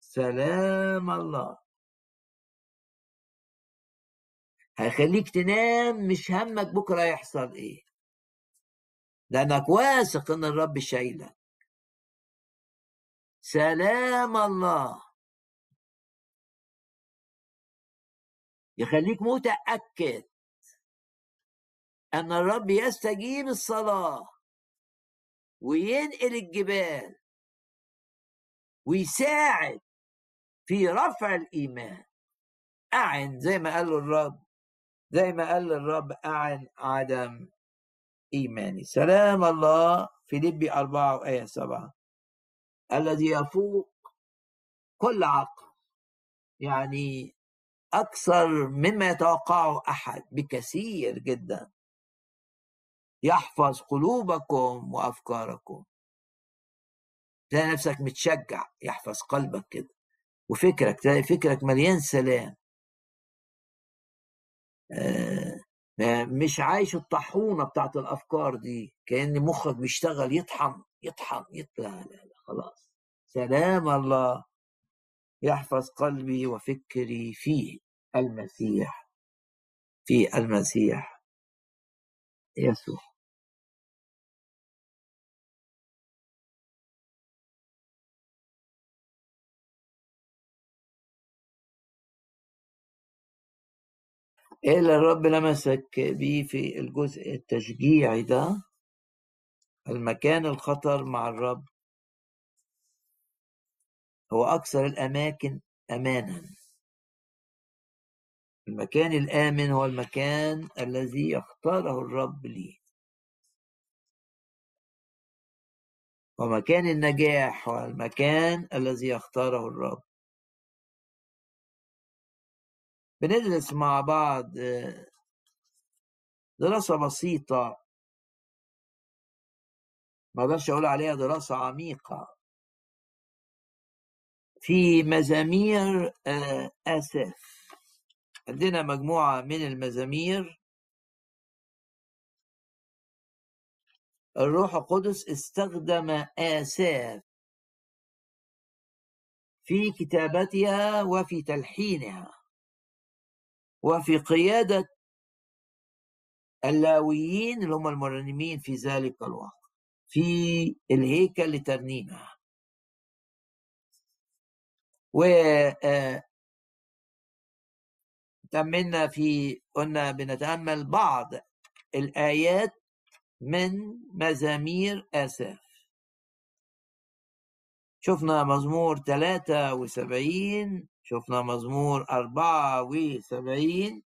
[SPEAKER 1] سلام الله. هيخليك تنام مش همك بكرة يحصل إيه. لأنك واثق إن الرب شايلك. سلام الله. يخليك متأكد أن الرب يستجيب الصلاة وينقل الجبال ويساعد في رفع الإيمان. أعن زي ما قال الرب. زي ما قال الرب أعن عدم إيماني. سلام الله. فيليبي أربعة وآية سبعة. الذي يفوق كل عقل. يعني أكثر مما يتوقعه أحد. بكثير جدا. يحفظ قلوبكم وأفكاركم. تلاقي نفسك متشجع. يحفظ قلبك كده. وفكرك تلاقي فكرك مليان سلام. مش عايش الطحونه بتاعت الأفكار دي كأن مخك بيشتغل يطحن يطحن يطلع لا لا خلاص. سلام الله. يحفظ قلبي وفكري في المسيح في المسيح. يسوع. اللي الرب لمسك بيه في الجزء التشجيعي ده المكان الخطر مع الرب. هو أكثر الأماكن أمانا. المكان الآمن هو المكان الذي يختاره الرب لي. ومكان النجاح هو المكان الذي يختاره الرب. بندرس مع بعض آه، دراسة بسيطة. ما أقدرش أقول عليها دراسة عميقة. في مزامير آه، آساف عندنا مجموعة من المزامير. الروح القدس استخدم آساف في كتابتها وفي تلحينها. وفي قيادة اللاويين اللي هم المرنمين في ذلك الوقت في الهيكل لترنيمها و آه، تمنا في قلنا بنتأمل بعض الآيات من مزامير آساف. شفنا مزمور 73 شفنا مزمور أربعة وسبعين.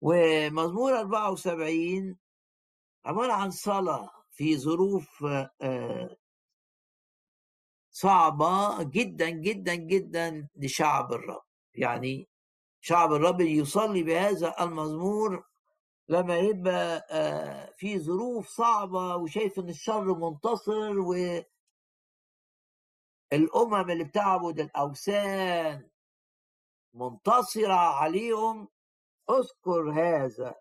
[SPEAKER 1] ومزمور أربعة وسبعين عبارة عن صلاة في ظروف آه، صعبة جدا جدا جدا لشعب الرب. يعني شعب الرب يصلي بهذا المزمور لما يبقى آه، في ظروف صعبة وشايف إن الشر منتصر والأمم اللي بتعبد الأوثان منتصرة عليهم اذكر هذا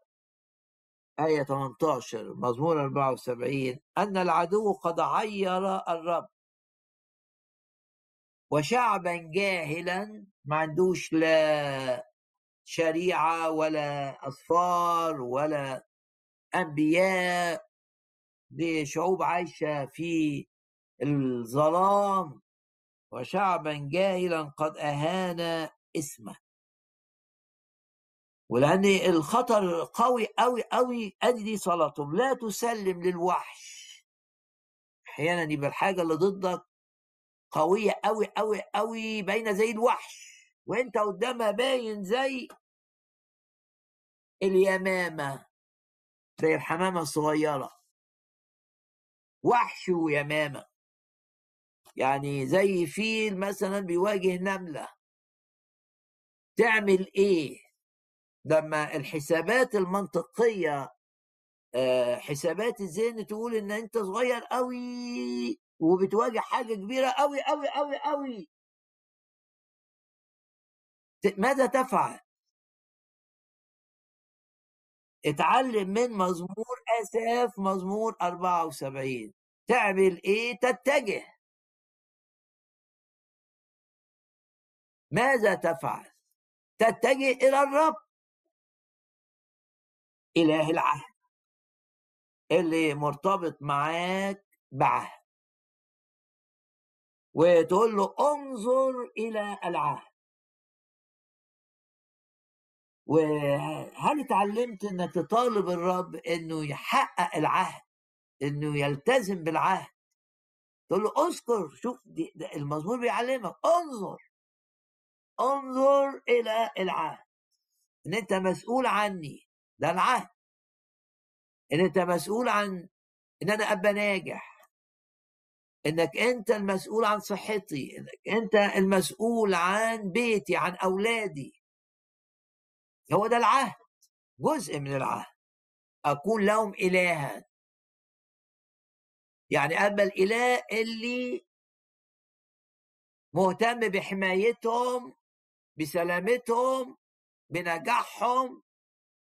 [SPEAKER 1] آية 18 مزمور 74 أن العدو قد عير الرب. وشعبا جاهلا ما عندوش لا شريعة ولا أصفار ولا أنبياء دي شعوب عايشة في الظلام وشعبا جاهلا قد أهان اسمه. ولأن الخطر قوي قوي قوي أدي دي صلاتهم. لا تسلم للوحش. أحيانا يبقى الحاجة اللي ضدك قوية قوي قوي قوي باينة زي الوحش. وانت قدامها باين زي اليمامة زي الحمامة الصغيرة. وحش ويمامة. يعني زي فيل مثلا بيواجه نملة. تعمل إيه؟ لما الحسابات المنطقية آه، حسابات الذهن تقول إن أنت صغير قوي وبتواجه حاجة كبيرة قوي قوي قوي قوي ماذا تفعل؟ اتعلم من مزمور اساف مزمور 74 تعمل إيه؟ تتجه. ماذا تفعل؟ تتجه إلى الرب. إله العهد. اللي مرتبط معاك بعهد. وتقول له انظر إلى العهد. وهل اتعلمت انك تطالب الرب إنه يحقق العهد إنه يلتزم بالعهد؟ تقول له أذكر شوف دي المزمور بيعلمك انظر انظر إلى العهد. إن أنت مسؤول عني ده العهد. إن أنت مسؤول عن إن أنا أبقى ناجح. إنك أنت المسؤول عن صحتي إنك أنت المسؤول عن بيتي عن أولادي. هو ده العهد جزء من العهد. اكون لهم الها. يعني ابا الإله اللي مهتم بحمايتهم بسلامتهم بنجاحهم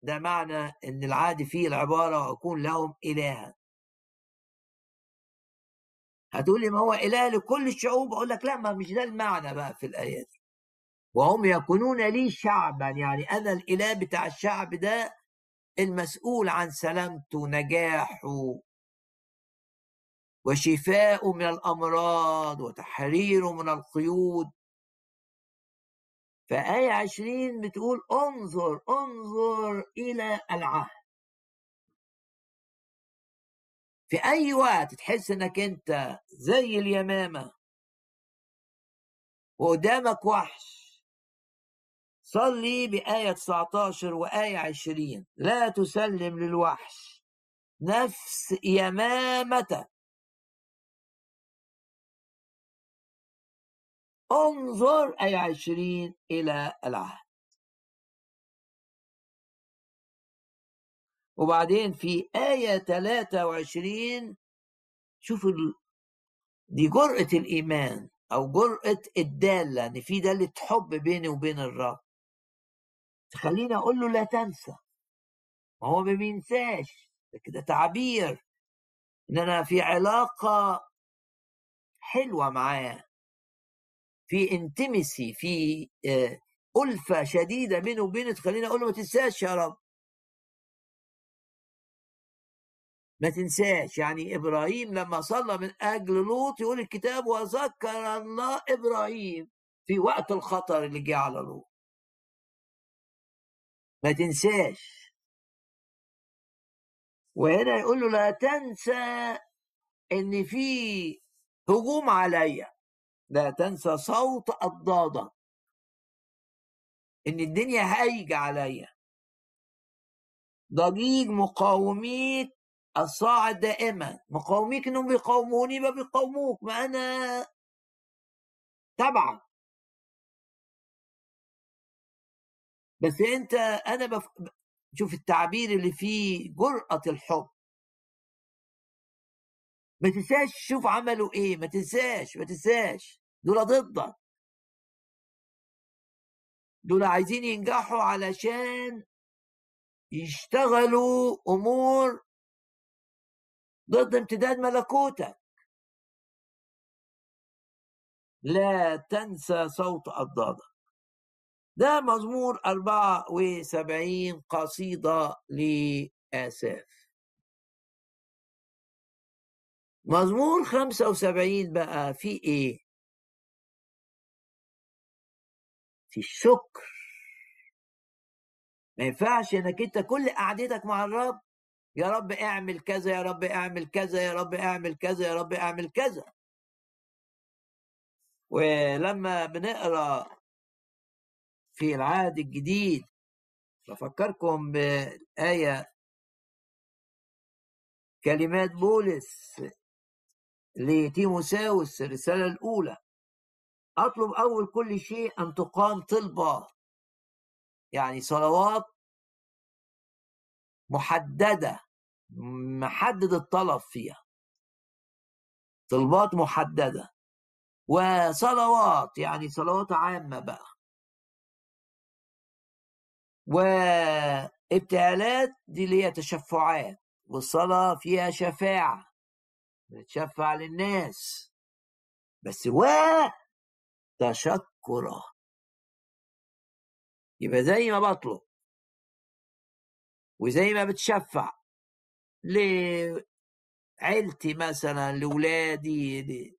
[SPEAKER 1] ده معنى إن العهد فيه العبارة اكون لهم الها. هتقول لي ما هو إله لكل الشعوب؟ أقول لك لا ما مش ده المعنى بقى في الآيات. وهم يكونون لي شعبا. يعني أنا الإله بتاع الشعب ده المسؤول عن سلامته ونجاحه وشفاءه من الأمراض وتحريره من القيود. فآية عشرين بتقول انظر انظر إلى العهد. في أي وقت تحس إنك أنت زي اليمامة وقدامك وحش صلي بآية 19 وآية 20 لا تسلم للوحش. نفس يمامتك انظر أي عشرين إلى العهد. وبعدين في آية 23 شوفوا دي جرأة الإيمان أو جرأة الدالة إن في دالة حب بيني وبين الرب. تخليني أقول له لا تنسى. ما هو ما بينساش. ده كده تعبير. إن أنا في علاقة حلوة معاه. في انتمسي في آه، ألفة شديدة بينه وبينه تخليني أقول له ما تنساش يا رب. ما تنساش. يعني إبراهيم لما صلى من أجل لوط يقول الكتاب وذكر الله إبراهيم في وقت الخطر اللي جه على لوط. ما تنساش. وهنا يقول له لا تنسى إن في هجوم عليا. لا تنسى صوت أضدادك. إن الدنيا هايجة عليا. ضجيج مقاوميك الصاعد دائما. مقاوميك إنهم بيقاوموني ما بيقاوموك ما أنا تبعك بس أنت أنا بف... شوف التعبير اللي فيه جرأة الحب. ما تنساش شوف عملوا إيه ما تنساش ما تنساش. دول ضدك. دول عايزين ينجحوا علشان يشتغلوا أمور ضد امتداد ملكوتك. لا تنسى صوت أضدادك ده مزمور 74 قصيدة لآساف. مزمور 75 بقى في إيه؟ في الشكر. ما ينفعش إنك أنت كل قعدتك مع الرب يا رب اعمل كذا يا رب اعمل كذا يا رب اعمل كذا يا رب اعمل كذا. ولما بنقرأ في العهد الجديد. بفكركم بآية كلمات بولس لتيموساوس الرسالة الأولى. أطلب أول كل شيء أن تقام طلبة. يعني صلوات محددة محدد الطلب فيها. طلبات محددة. وصلوات يعني صلوات عامة بقى. وابتهالات دي اللي هي تشفعات والصلاة فيها شفاعة بتشفع للناس. بس و تشكرا يبقى زي ما بطلب. وزي ما بتشفع. لعيلتي مثلا لولادي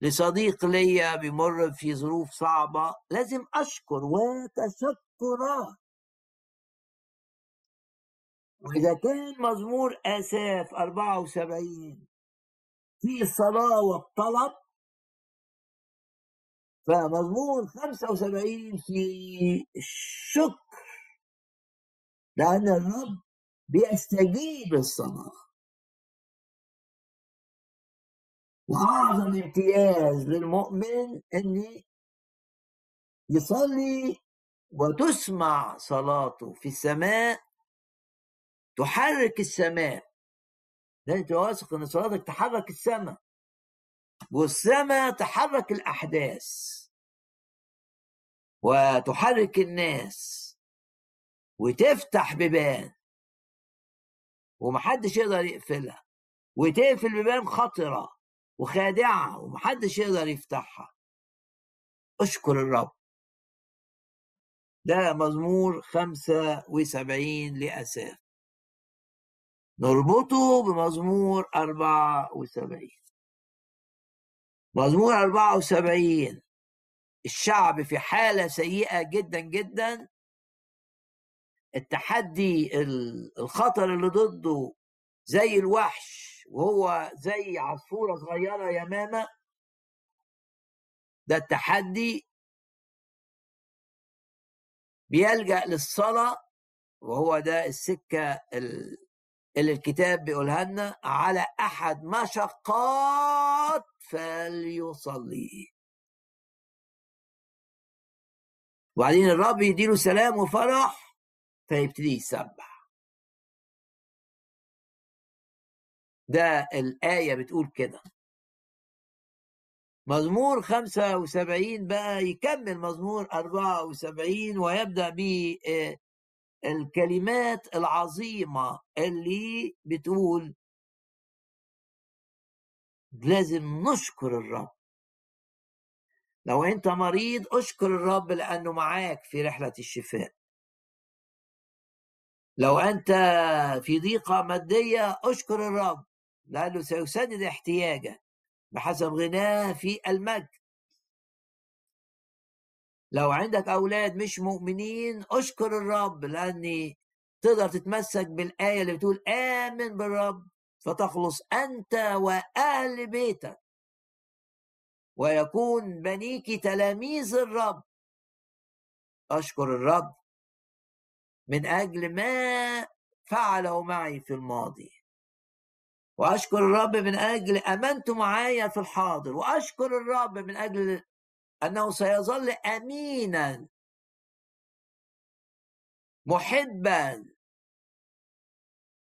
[SPEAKER 1] لصديق ليا بيمر في ظروف صعبة لازم أشكر وتشكرا وإذا كان مزمور آساف 74 في الصلاة والطلب فمزمور 75 في الشكر لأن الرب بيستجيب الصلاة وأعظم امتياز للمؤمن أن يصلي وتسمع صلاته في السماء تحرك السماء. لازم واثق إن صلاتك تحرك السماء. والسماء تحرك الأحداث. وتحرك الناس. وتفتح بيبان ومحدش يقدر يقفلها. وتقفل بيبان خطرة وخادعة ومحدش يقدر يفتحها. اشكر الرب. ده مزمور خمسة وسبعين لأساف نربطه بمزمور أربعة وسبعين. مزمور أربعة وسبعين الشعب في حالة سيئة جدا جدا. التحدي الخطر اللي ضده زي الوحش وهو زي عصفورة صغيرة يمامة ده التحدي بيلجأ للصلاة وهو ده السكة اللي الكتاب بيقولها لنا على أحد مشقات فليصلي. وبعدين الرب يديله سلام وفرح فيبتدي يسبح. ده الآية بتقول كده. مزمور 75 بقى يكمل مزمور 74 ويبدأ بالكلمات العظيمة اللي بتقول لازم نشكر الرب. لو أنت مريض اشكر الرب لأنه معاك في رحلة الشفاء. لو أنت في ضيقة مادية أشكر الرب لأنه سيسدد احتياجك. بحسب غناه في المجد. لو عندك أولاد مش مؤمنين أشكر الرب لأني تقدر تتمسك بالآية اللي بتقول آمن بالرب فتخلص أنت وأهل بيتك. ويكون بنيك تلاميذ الرب. أشكر الرب من أجل ما فعله معي في الماضي. وأشكر الرب من أجل أمنته معايا في الحاضر. وأشكر الرب من أجل أنه سيظل أمينا. محبا.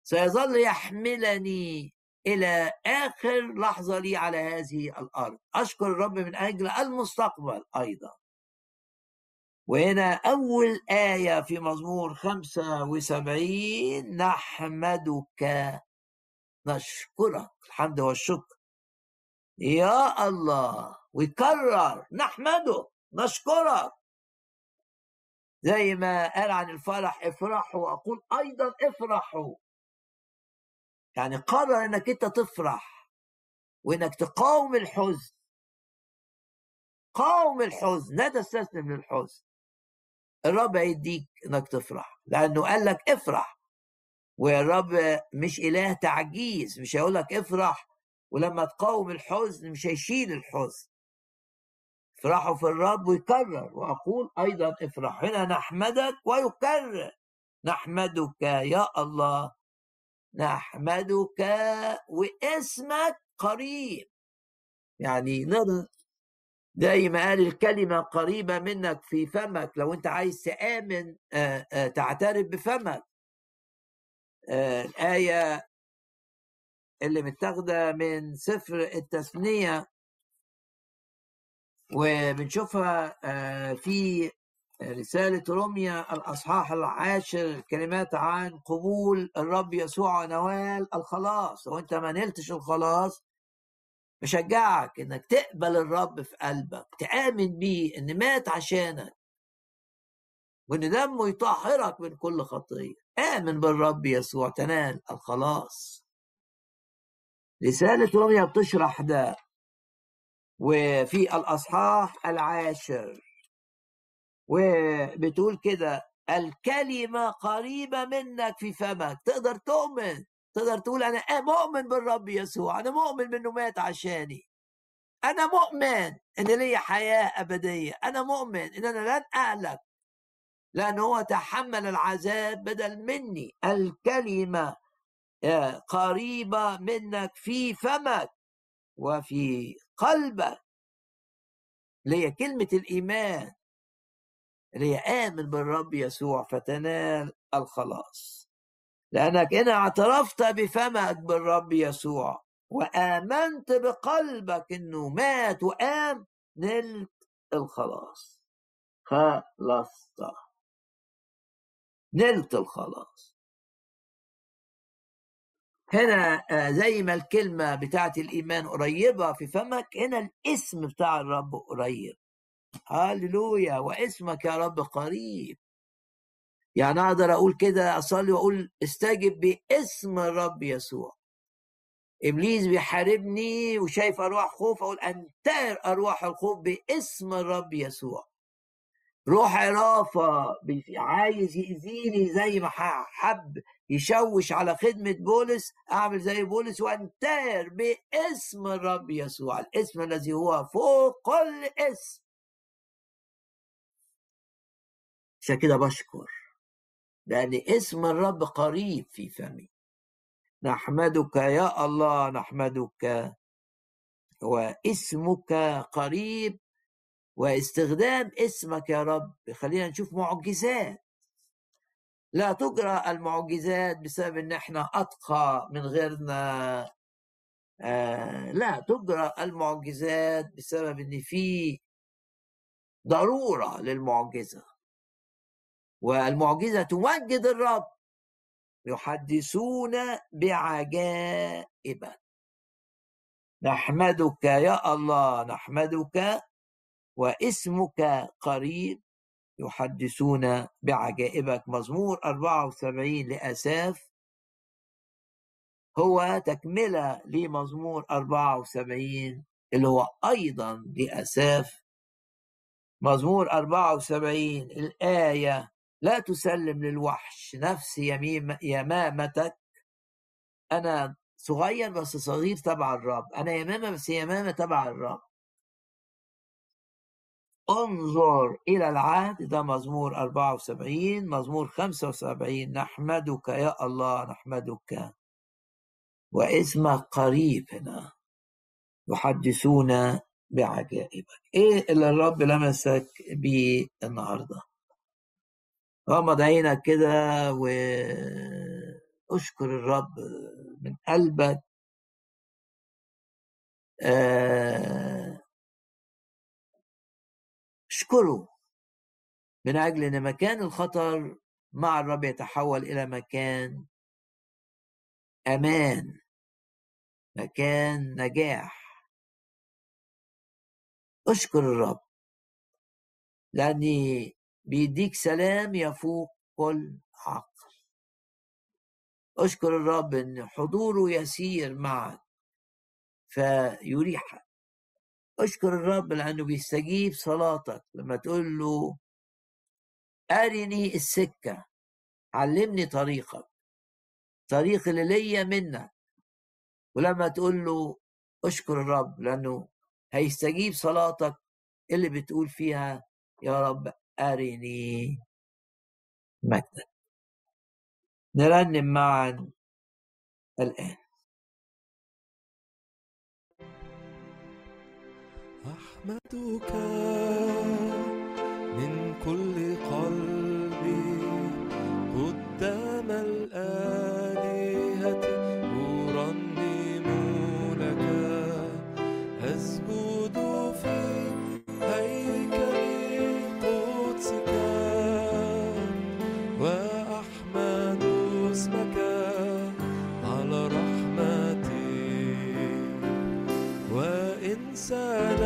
[SPEAKER 1] سيظل يحملني إلى آخر لحظة لي على هذه الأرض. أشكر الرب من أجل المستقبل أيضا. وهنا أول آية في مزمور خمسة وسبعين نحمدك نشكرك. الحمد والشكر. يا الله. ويكرر. نحمده. نشكرك. زي ما قال عن الفرح افرحوا. أقول أيضا افرحوا. يعني قرر إنك أنت تفرح وإنك تقاوم الحزن. قاوم الحزن. لا تستسلم للحزن. الرب هيديك إنك تفرح. لأنه قال لك افرح. والرب مش إله تعجيز مش هيقول لك افرح ولما تقاوم الحزن مش هيشيل الحزن. افرحوا في الرب ويكرر وأقول أيضا افرح. هنا نحمدك ويكرر. نحمدك يا الله. نحمدك واسمك قريب. يعني نقدر زي ما قال الكلمة قريبة منك في فمك. لو أنت عايز تآمن تعترف بفمك. آه، الآية اللي متاخدة من سفر التثنية وبنشوفها آه، في رسالة روميا الأصحاح العاشر كلمات عن قبول الرب يسوع ونوال الخلاص. وانت ما نلتش الخلاص بشجعك إنك تقبل الرب في قلبك تآمن بيه إن مات عشانك. وان دمه يطهرك من كل خطية. آمن بالرب يسوع تنال الخلاص. رسالة روميا بتشرح ده. وفي الأصحاح العاشر. وبتقول كده الكلمة قريبة منك في فمك. تقدر تؤمن. تقدر تقول أنا مؤمن بالرب يسوع. أنا مؤمن بأنه مات عشاني. أنا مؤمن إن لي حياة أبدية. أنا مؤمن إن أنا لن اهلك لأنه هو تحمل العذاب بدل مني. الكلمة آه، قريبة منك في فمك وفي قلبك. اللي هي كلمة الإيمان اللي هي آمن بالرب يسوع فتنال الخلاص. لأنك إن اعترفت بفمك بالرب يسوع وآمنت بقلبك إنه مات وقام نلت الخلاص. خلصت نلت الخلاص هنا آه، زي ما الكلمة بتاعت الإيمان قريبة في فمك هنا الاسم بتاع الرب قريب. هللويا واسمك يا رب قريب. يعني أقدر أقول كده أصلي وأقول استجب باسم الرب يسوع. إبليس بيحاربني وشايف أرواح خوف أقول أنتهر أرواح الخوف باسم الرب يسوع. روح عرافة عايز يأذيني زي ما حب يشوش على خدمة بولس أعمل زي بولس وأنتهر باسم الرب يسوع الاسم الذي هو فوق كل اسم عشان كده بشكر لأن اسم الرب قريب في فمي. نحمدك يا الله نحمدك واسمك قريب واستخدام اسمك يا رب. خلينا نشوف معجزات. لا تجرى المعجزات بسبب إن إحنا أتقى من غيرنا. آه لا تجرى المعجزات بسبب إن في ضرورة للمعجزة. والمعجزة تمجد الرب. يحدثون بعجائبك نحمدك يا الله نحمدك واسمك قريب يحدثون بعجائبك. مزمور 74 لأساف. هو تكملة لمزمور 74 اللي هو أيضا لأساف. مزمور 74 الآية لا تسلم للوحش نفسي يمامتك. أنا صغير بس صغير تبع الرب. أنا يمامة بس يمامة تبع الرب. انظر إلى العهد ده مزمور 74 مزمور 75 نحمدك يا الله نحمدك. واسمك قريب هنا. يحدثون بعجائبك. إيه اللي الرب لمسك بيه النهارده؟ غمض عينك كده واشكر الرب من قلبك. آه اشكره من أجل أن مكان الخطر مع الرب يتحول إلى مكان أمان مكان نجاح. أشكر الرب لأني بيديك سلام يفوق كل عقل. أشكر الرب إن حضوره يسير معك فيريحك. اشكر الرب لأنه بيستجيب صلاتك لما تقول له أرني السكة علمني طريقك طريق اللي ليا منك. ولما تقول له اشكر الرب لأنه هيستجيب صلاتك اللي بتقول فيها يا رب أرني مجدك. نرنم معا الآن.
[SPEAKER 2] أحمدك من كل قلبي قدام الآلهة أرنم لك أسجد في هيكل قدسك وأحمد اسمك على رحمتي. وإن سلام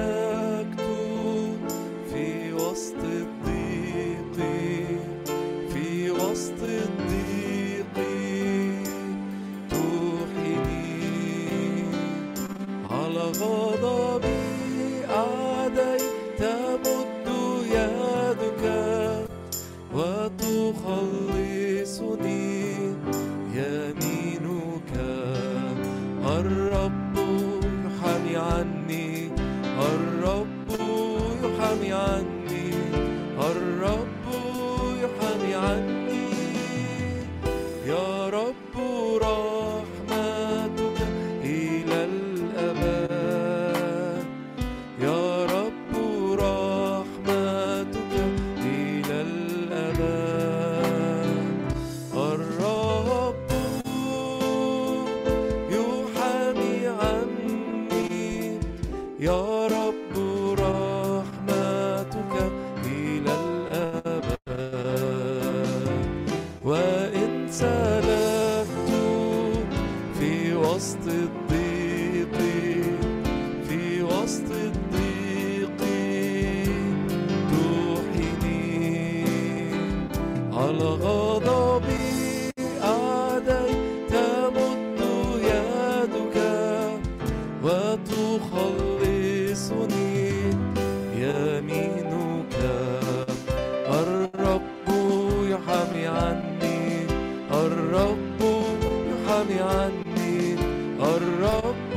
[SPEAKER 2] يحامي عني. الرب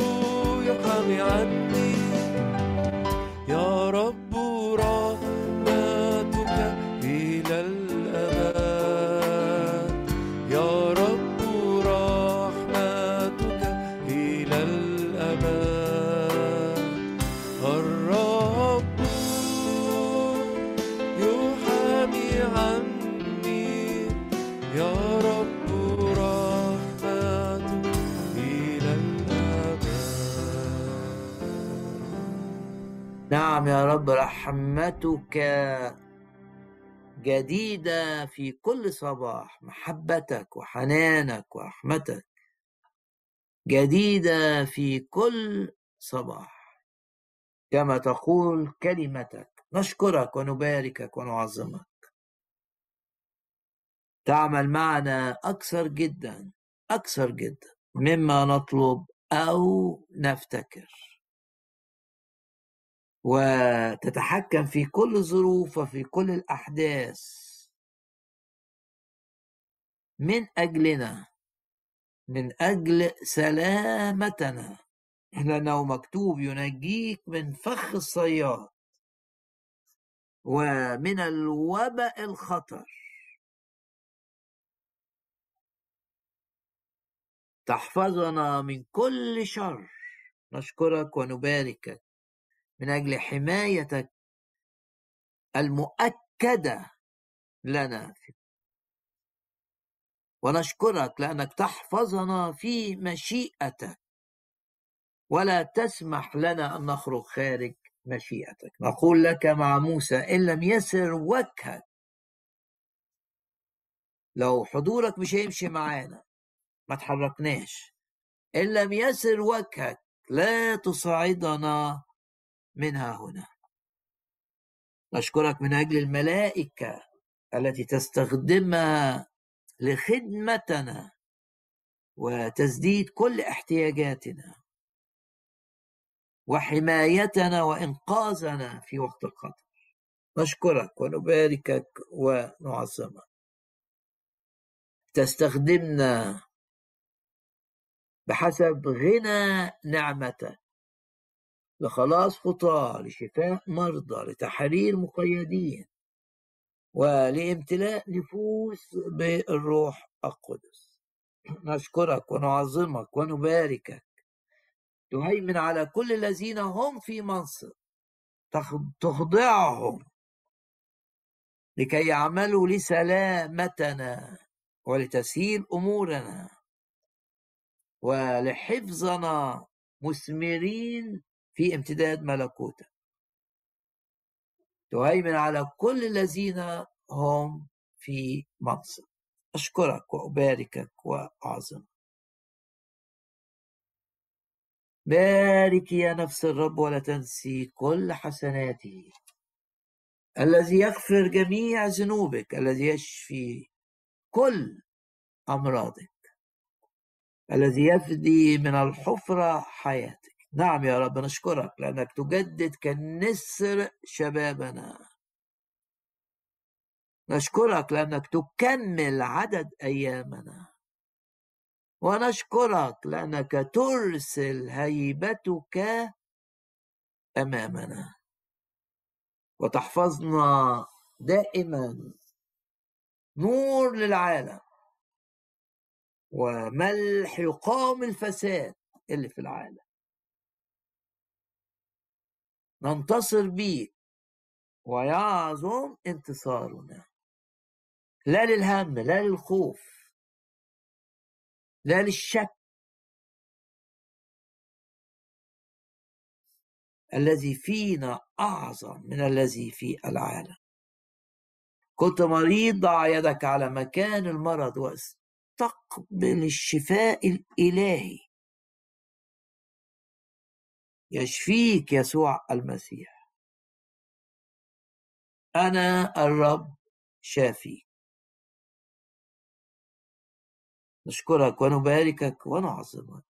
[SPEAKER 2] يحامي عني. يا رب رحمتك
[SPEAKER 1] نعم يا رب رحمتك جديدة في كل صباح. محبتك وحنانك ورحمتك جديدة في كل صباح. كما تقول كلمتك. نشكرك ونباركك ونعظمك. تعمل معنا أكثر جدا أكثر جدا مما نطلب أو نفتكر. وتتحكم في كل الظروف وفي كل الأحداث. من أجلنا من أجل سلامتنا. لأنه مكتوب ينجيك من فخ الصياد ومن الوباء الخطر. تحفظنا من كل شر. نشكرك ونباركك. من أجل حمايتك المؤكدة لنا ونشكرك لأنك تحفظنا في مشيئتك. ولا تسمح لنا أن نخرج خارج مشيئتك. نقول لك مع موسى إن لم يسر وجهك. لو حضورك مش هيمشي معانا ما تحركناش. إن لم يسر وجهك لا تصعدنا منها هنا. نشكرك من أجل الملائكة التي تستخدمها لخدمتنا وتسديد كل احتياجاتنا وحمايتنا وإنقاذنا في وقت الخطر. نشكرك ونباركك ونعظمك. تستخدمنا بحسب غنى نعمتك. لخلاص خطاة لشفاء مرضى لتحرير مقيدين ولامتلاء نفوس بالروح القدس. نشكرك ونعظمك ونباركك. تهيمن على كل الذين هم في منصب. تخضعهم لكي يعملوا لسلامتنا ولتسهيل أمورنا. ولحفظنا مثمرين في امتداد ملكوتك تهيمن على كل الذين هم في منصب. أشكرك وأباركك وأعظمك بارك يا نفس الرب ولا تنسي كل حسناته. الذي يغفر جميع ذنوبك الذي يشفي كل أمراضك. الذي يفدي من الحفرة حياتك. نعم يا رب نشكرك لأنك تجدد كالنسر شبابنا. نشكرك لأنك تكمل عدد أيامنا. ونشكرك لأنك ترسل هيبتك أمامنا. وتحفظنا دائما نور للعالم وملح يقام الفساد اللي في العالم. ننتصر بيك ويعظم انتصارنا. لا للهم لا للخوف. لا للشك. الذي فينا أعظم من الذي في العالم. كنت مريض ضع يدك على مكان المرض واستقبل الشفاء الإلهي. يشفيك يسوع المسيح. أنا الرب شافيك. نشكرك ونباركك ونعظمك.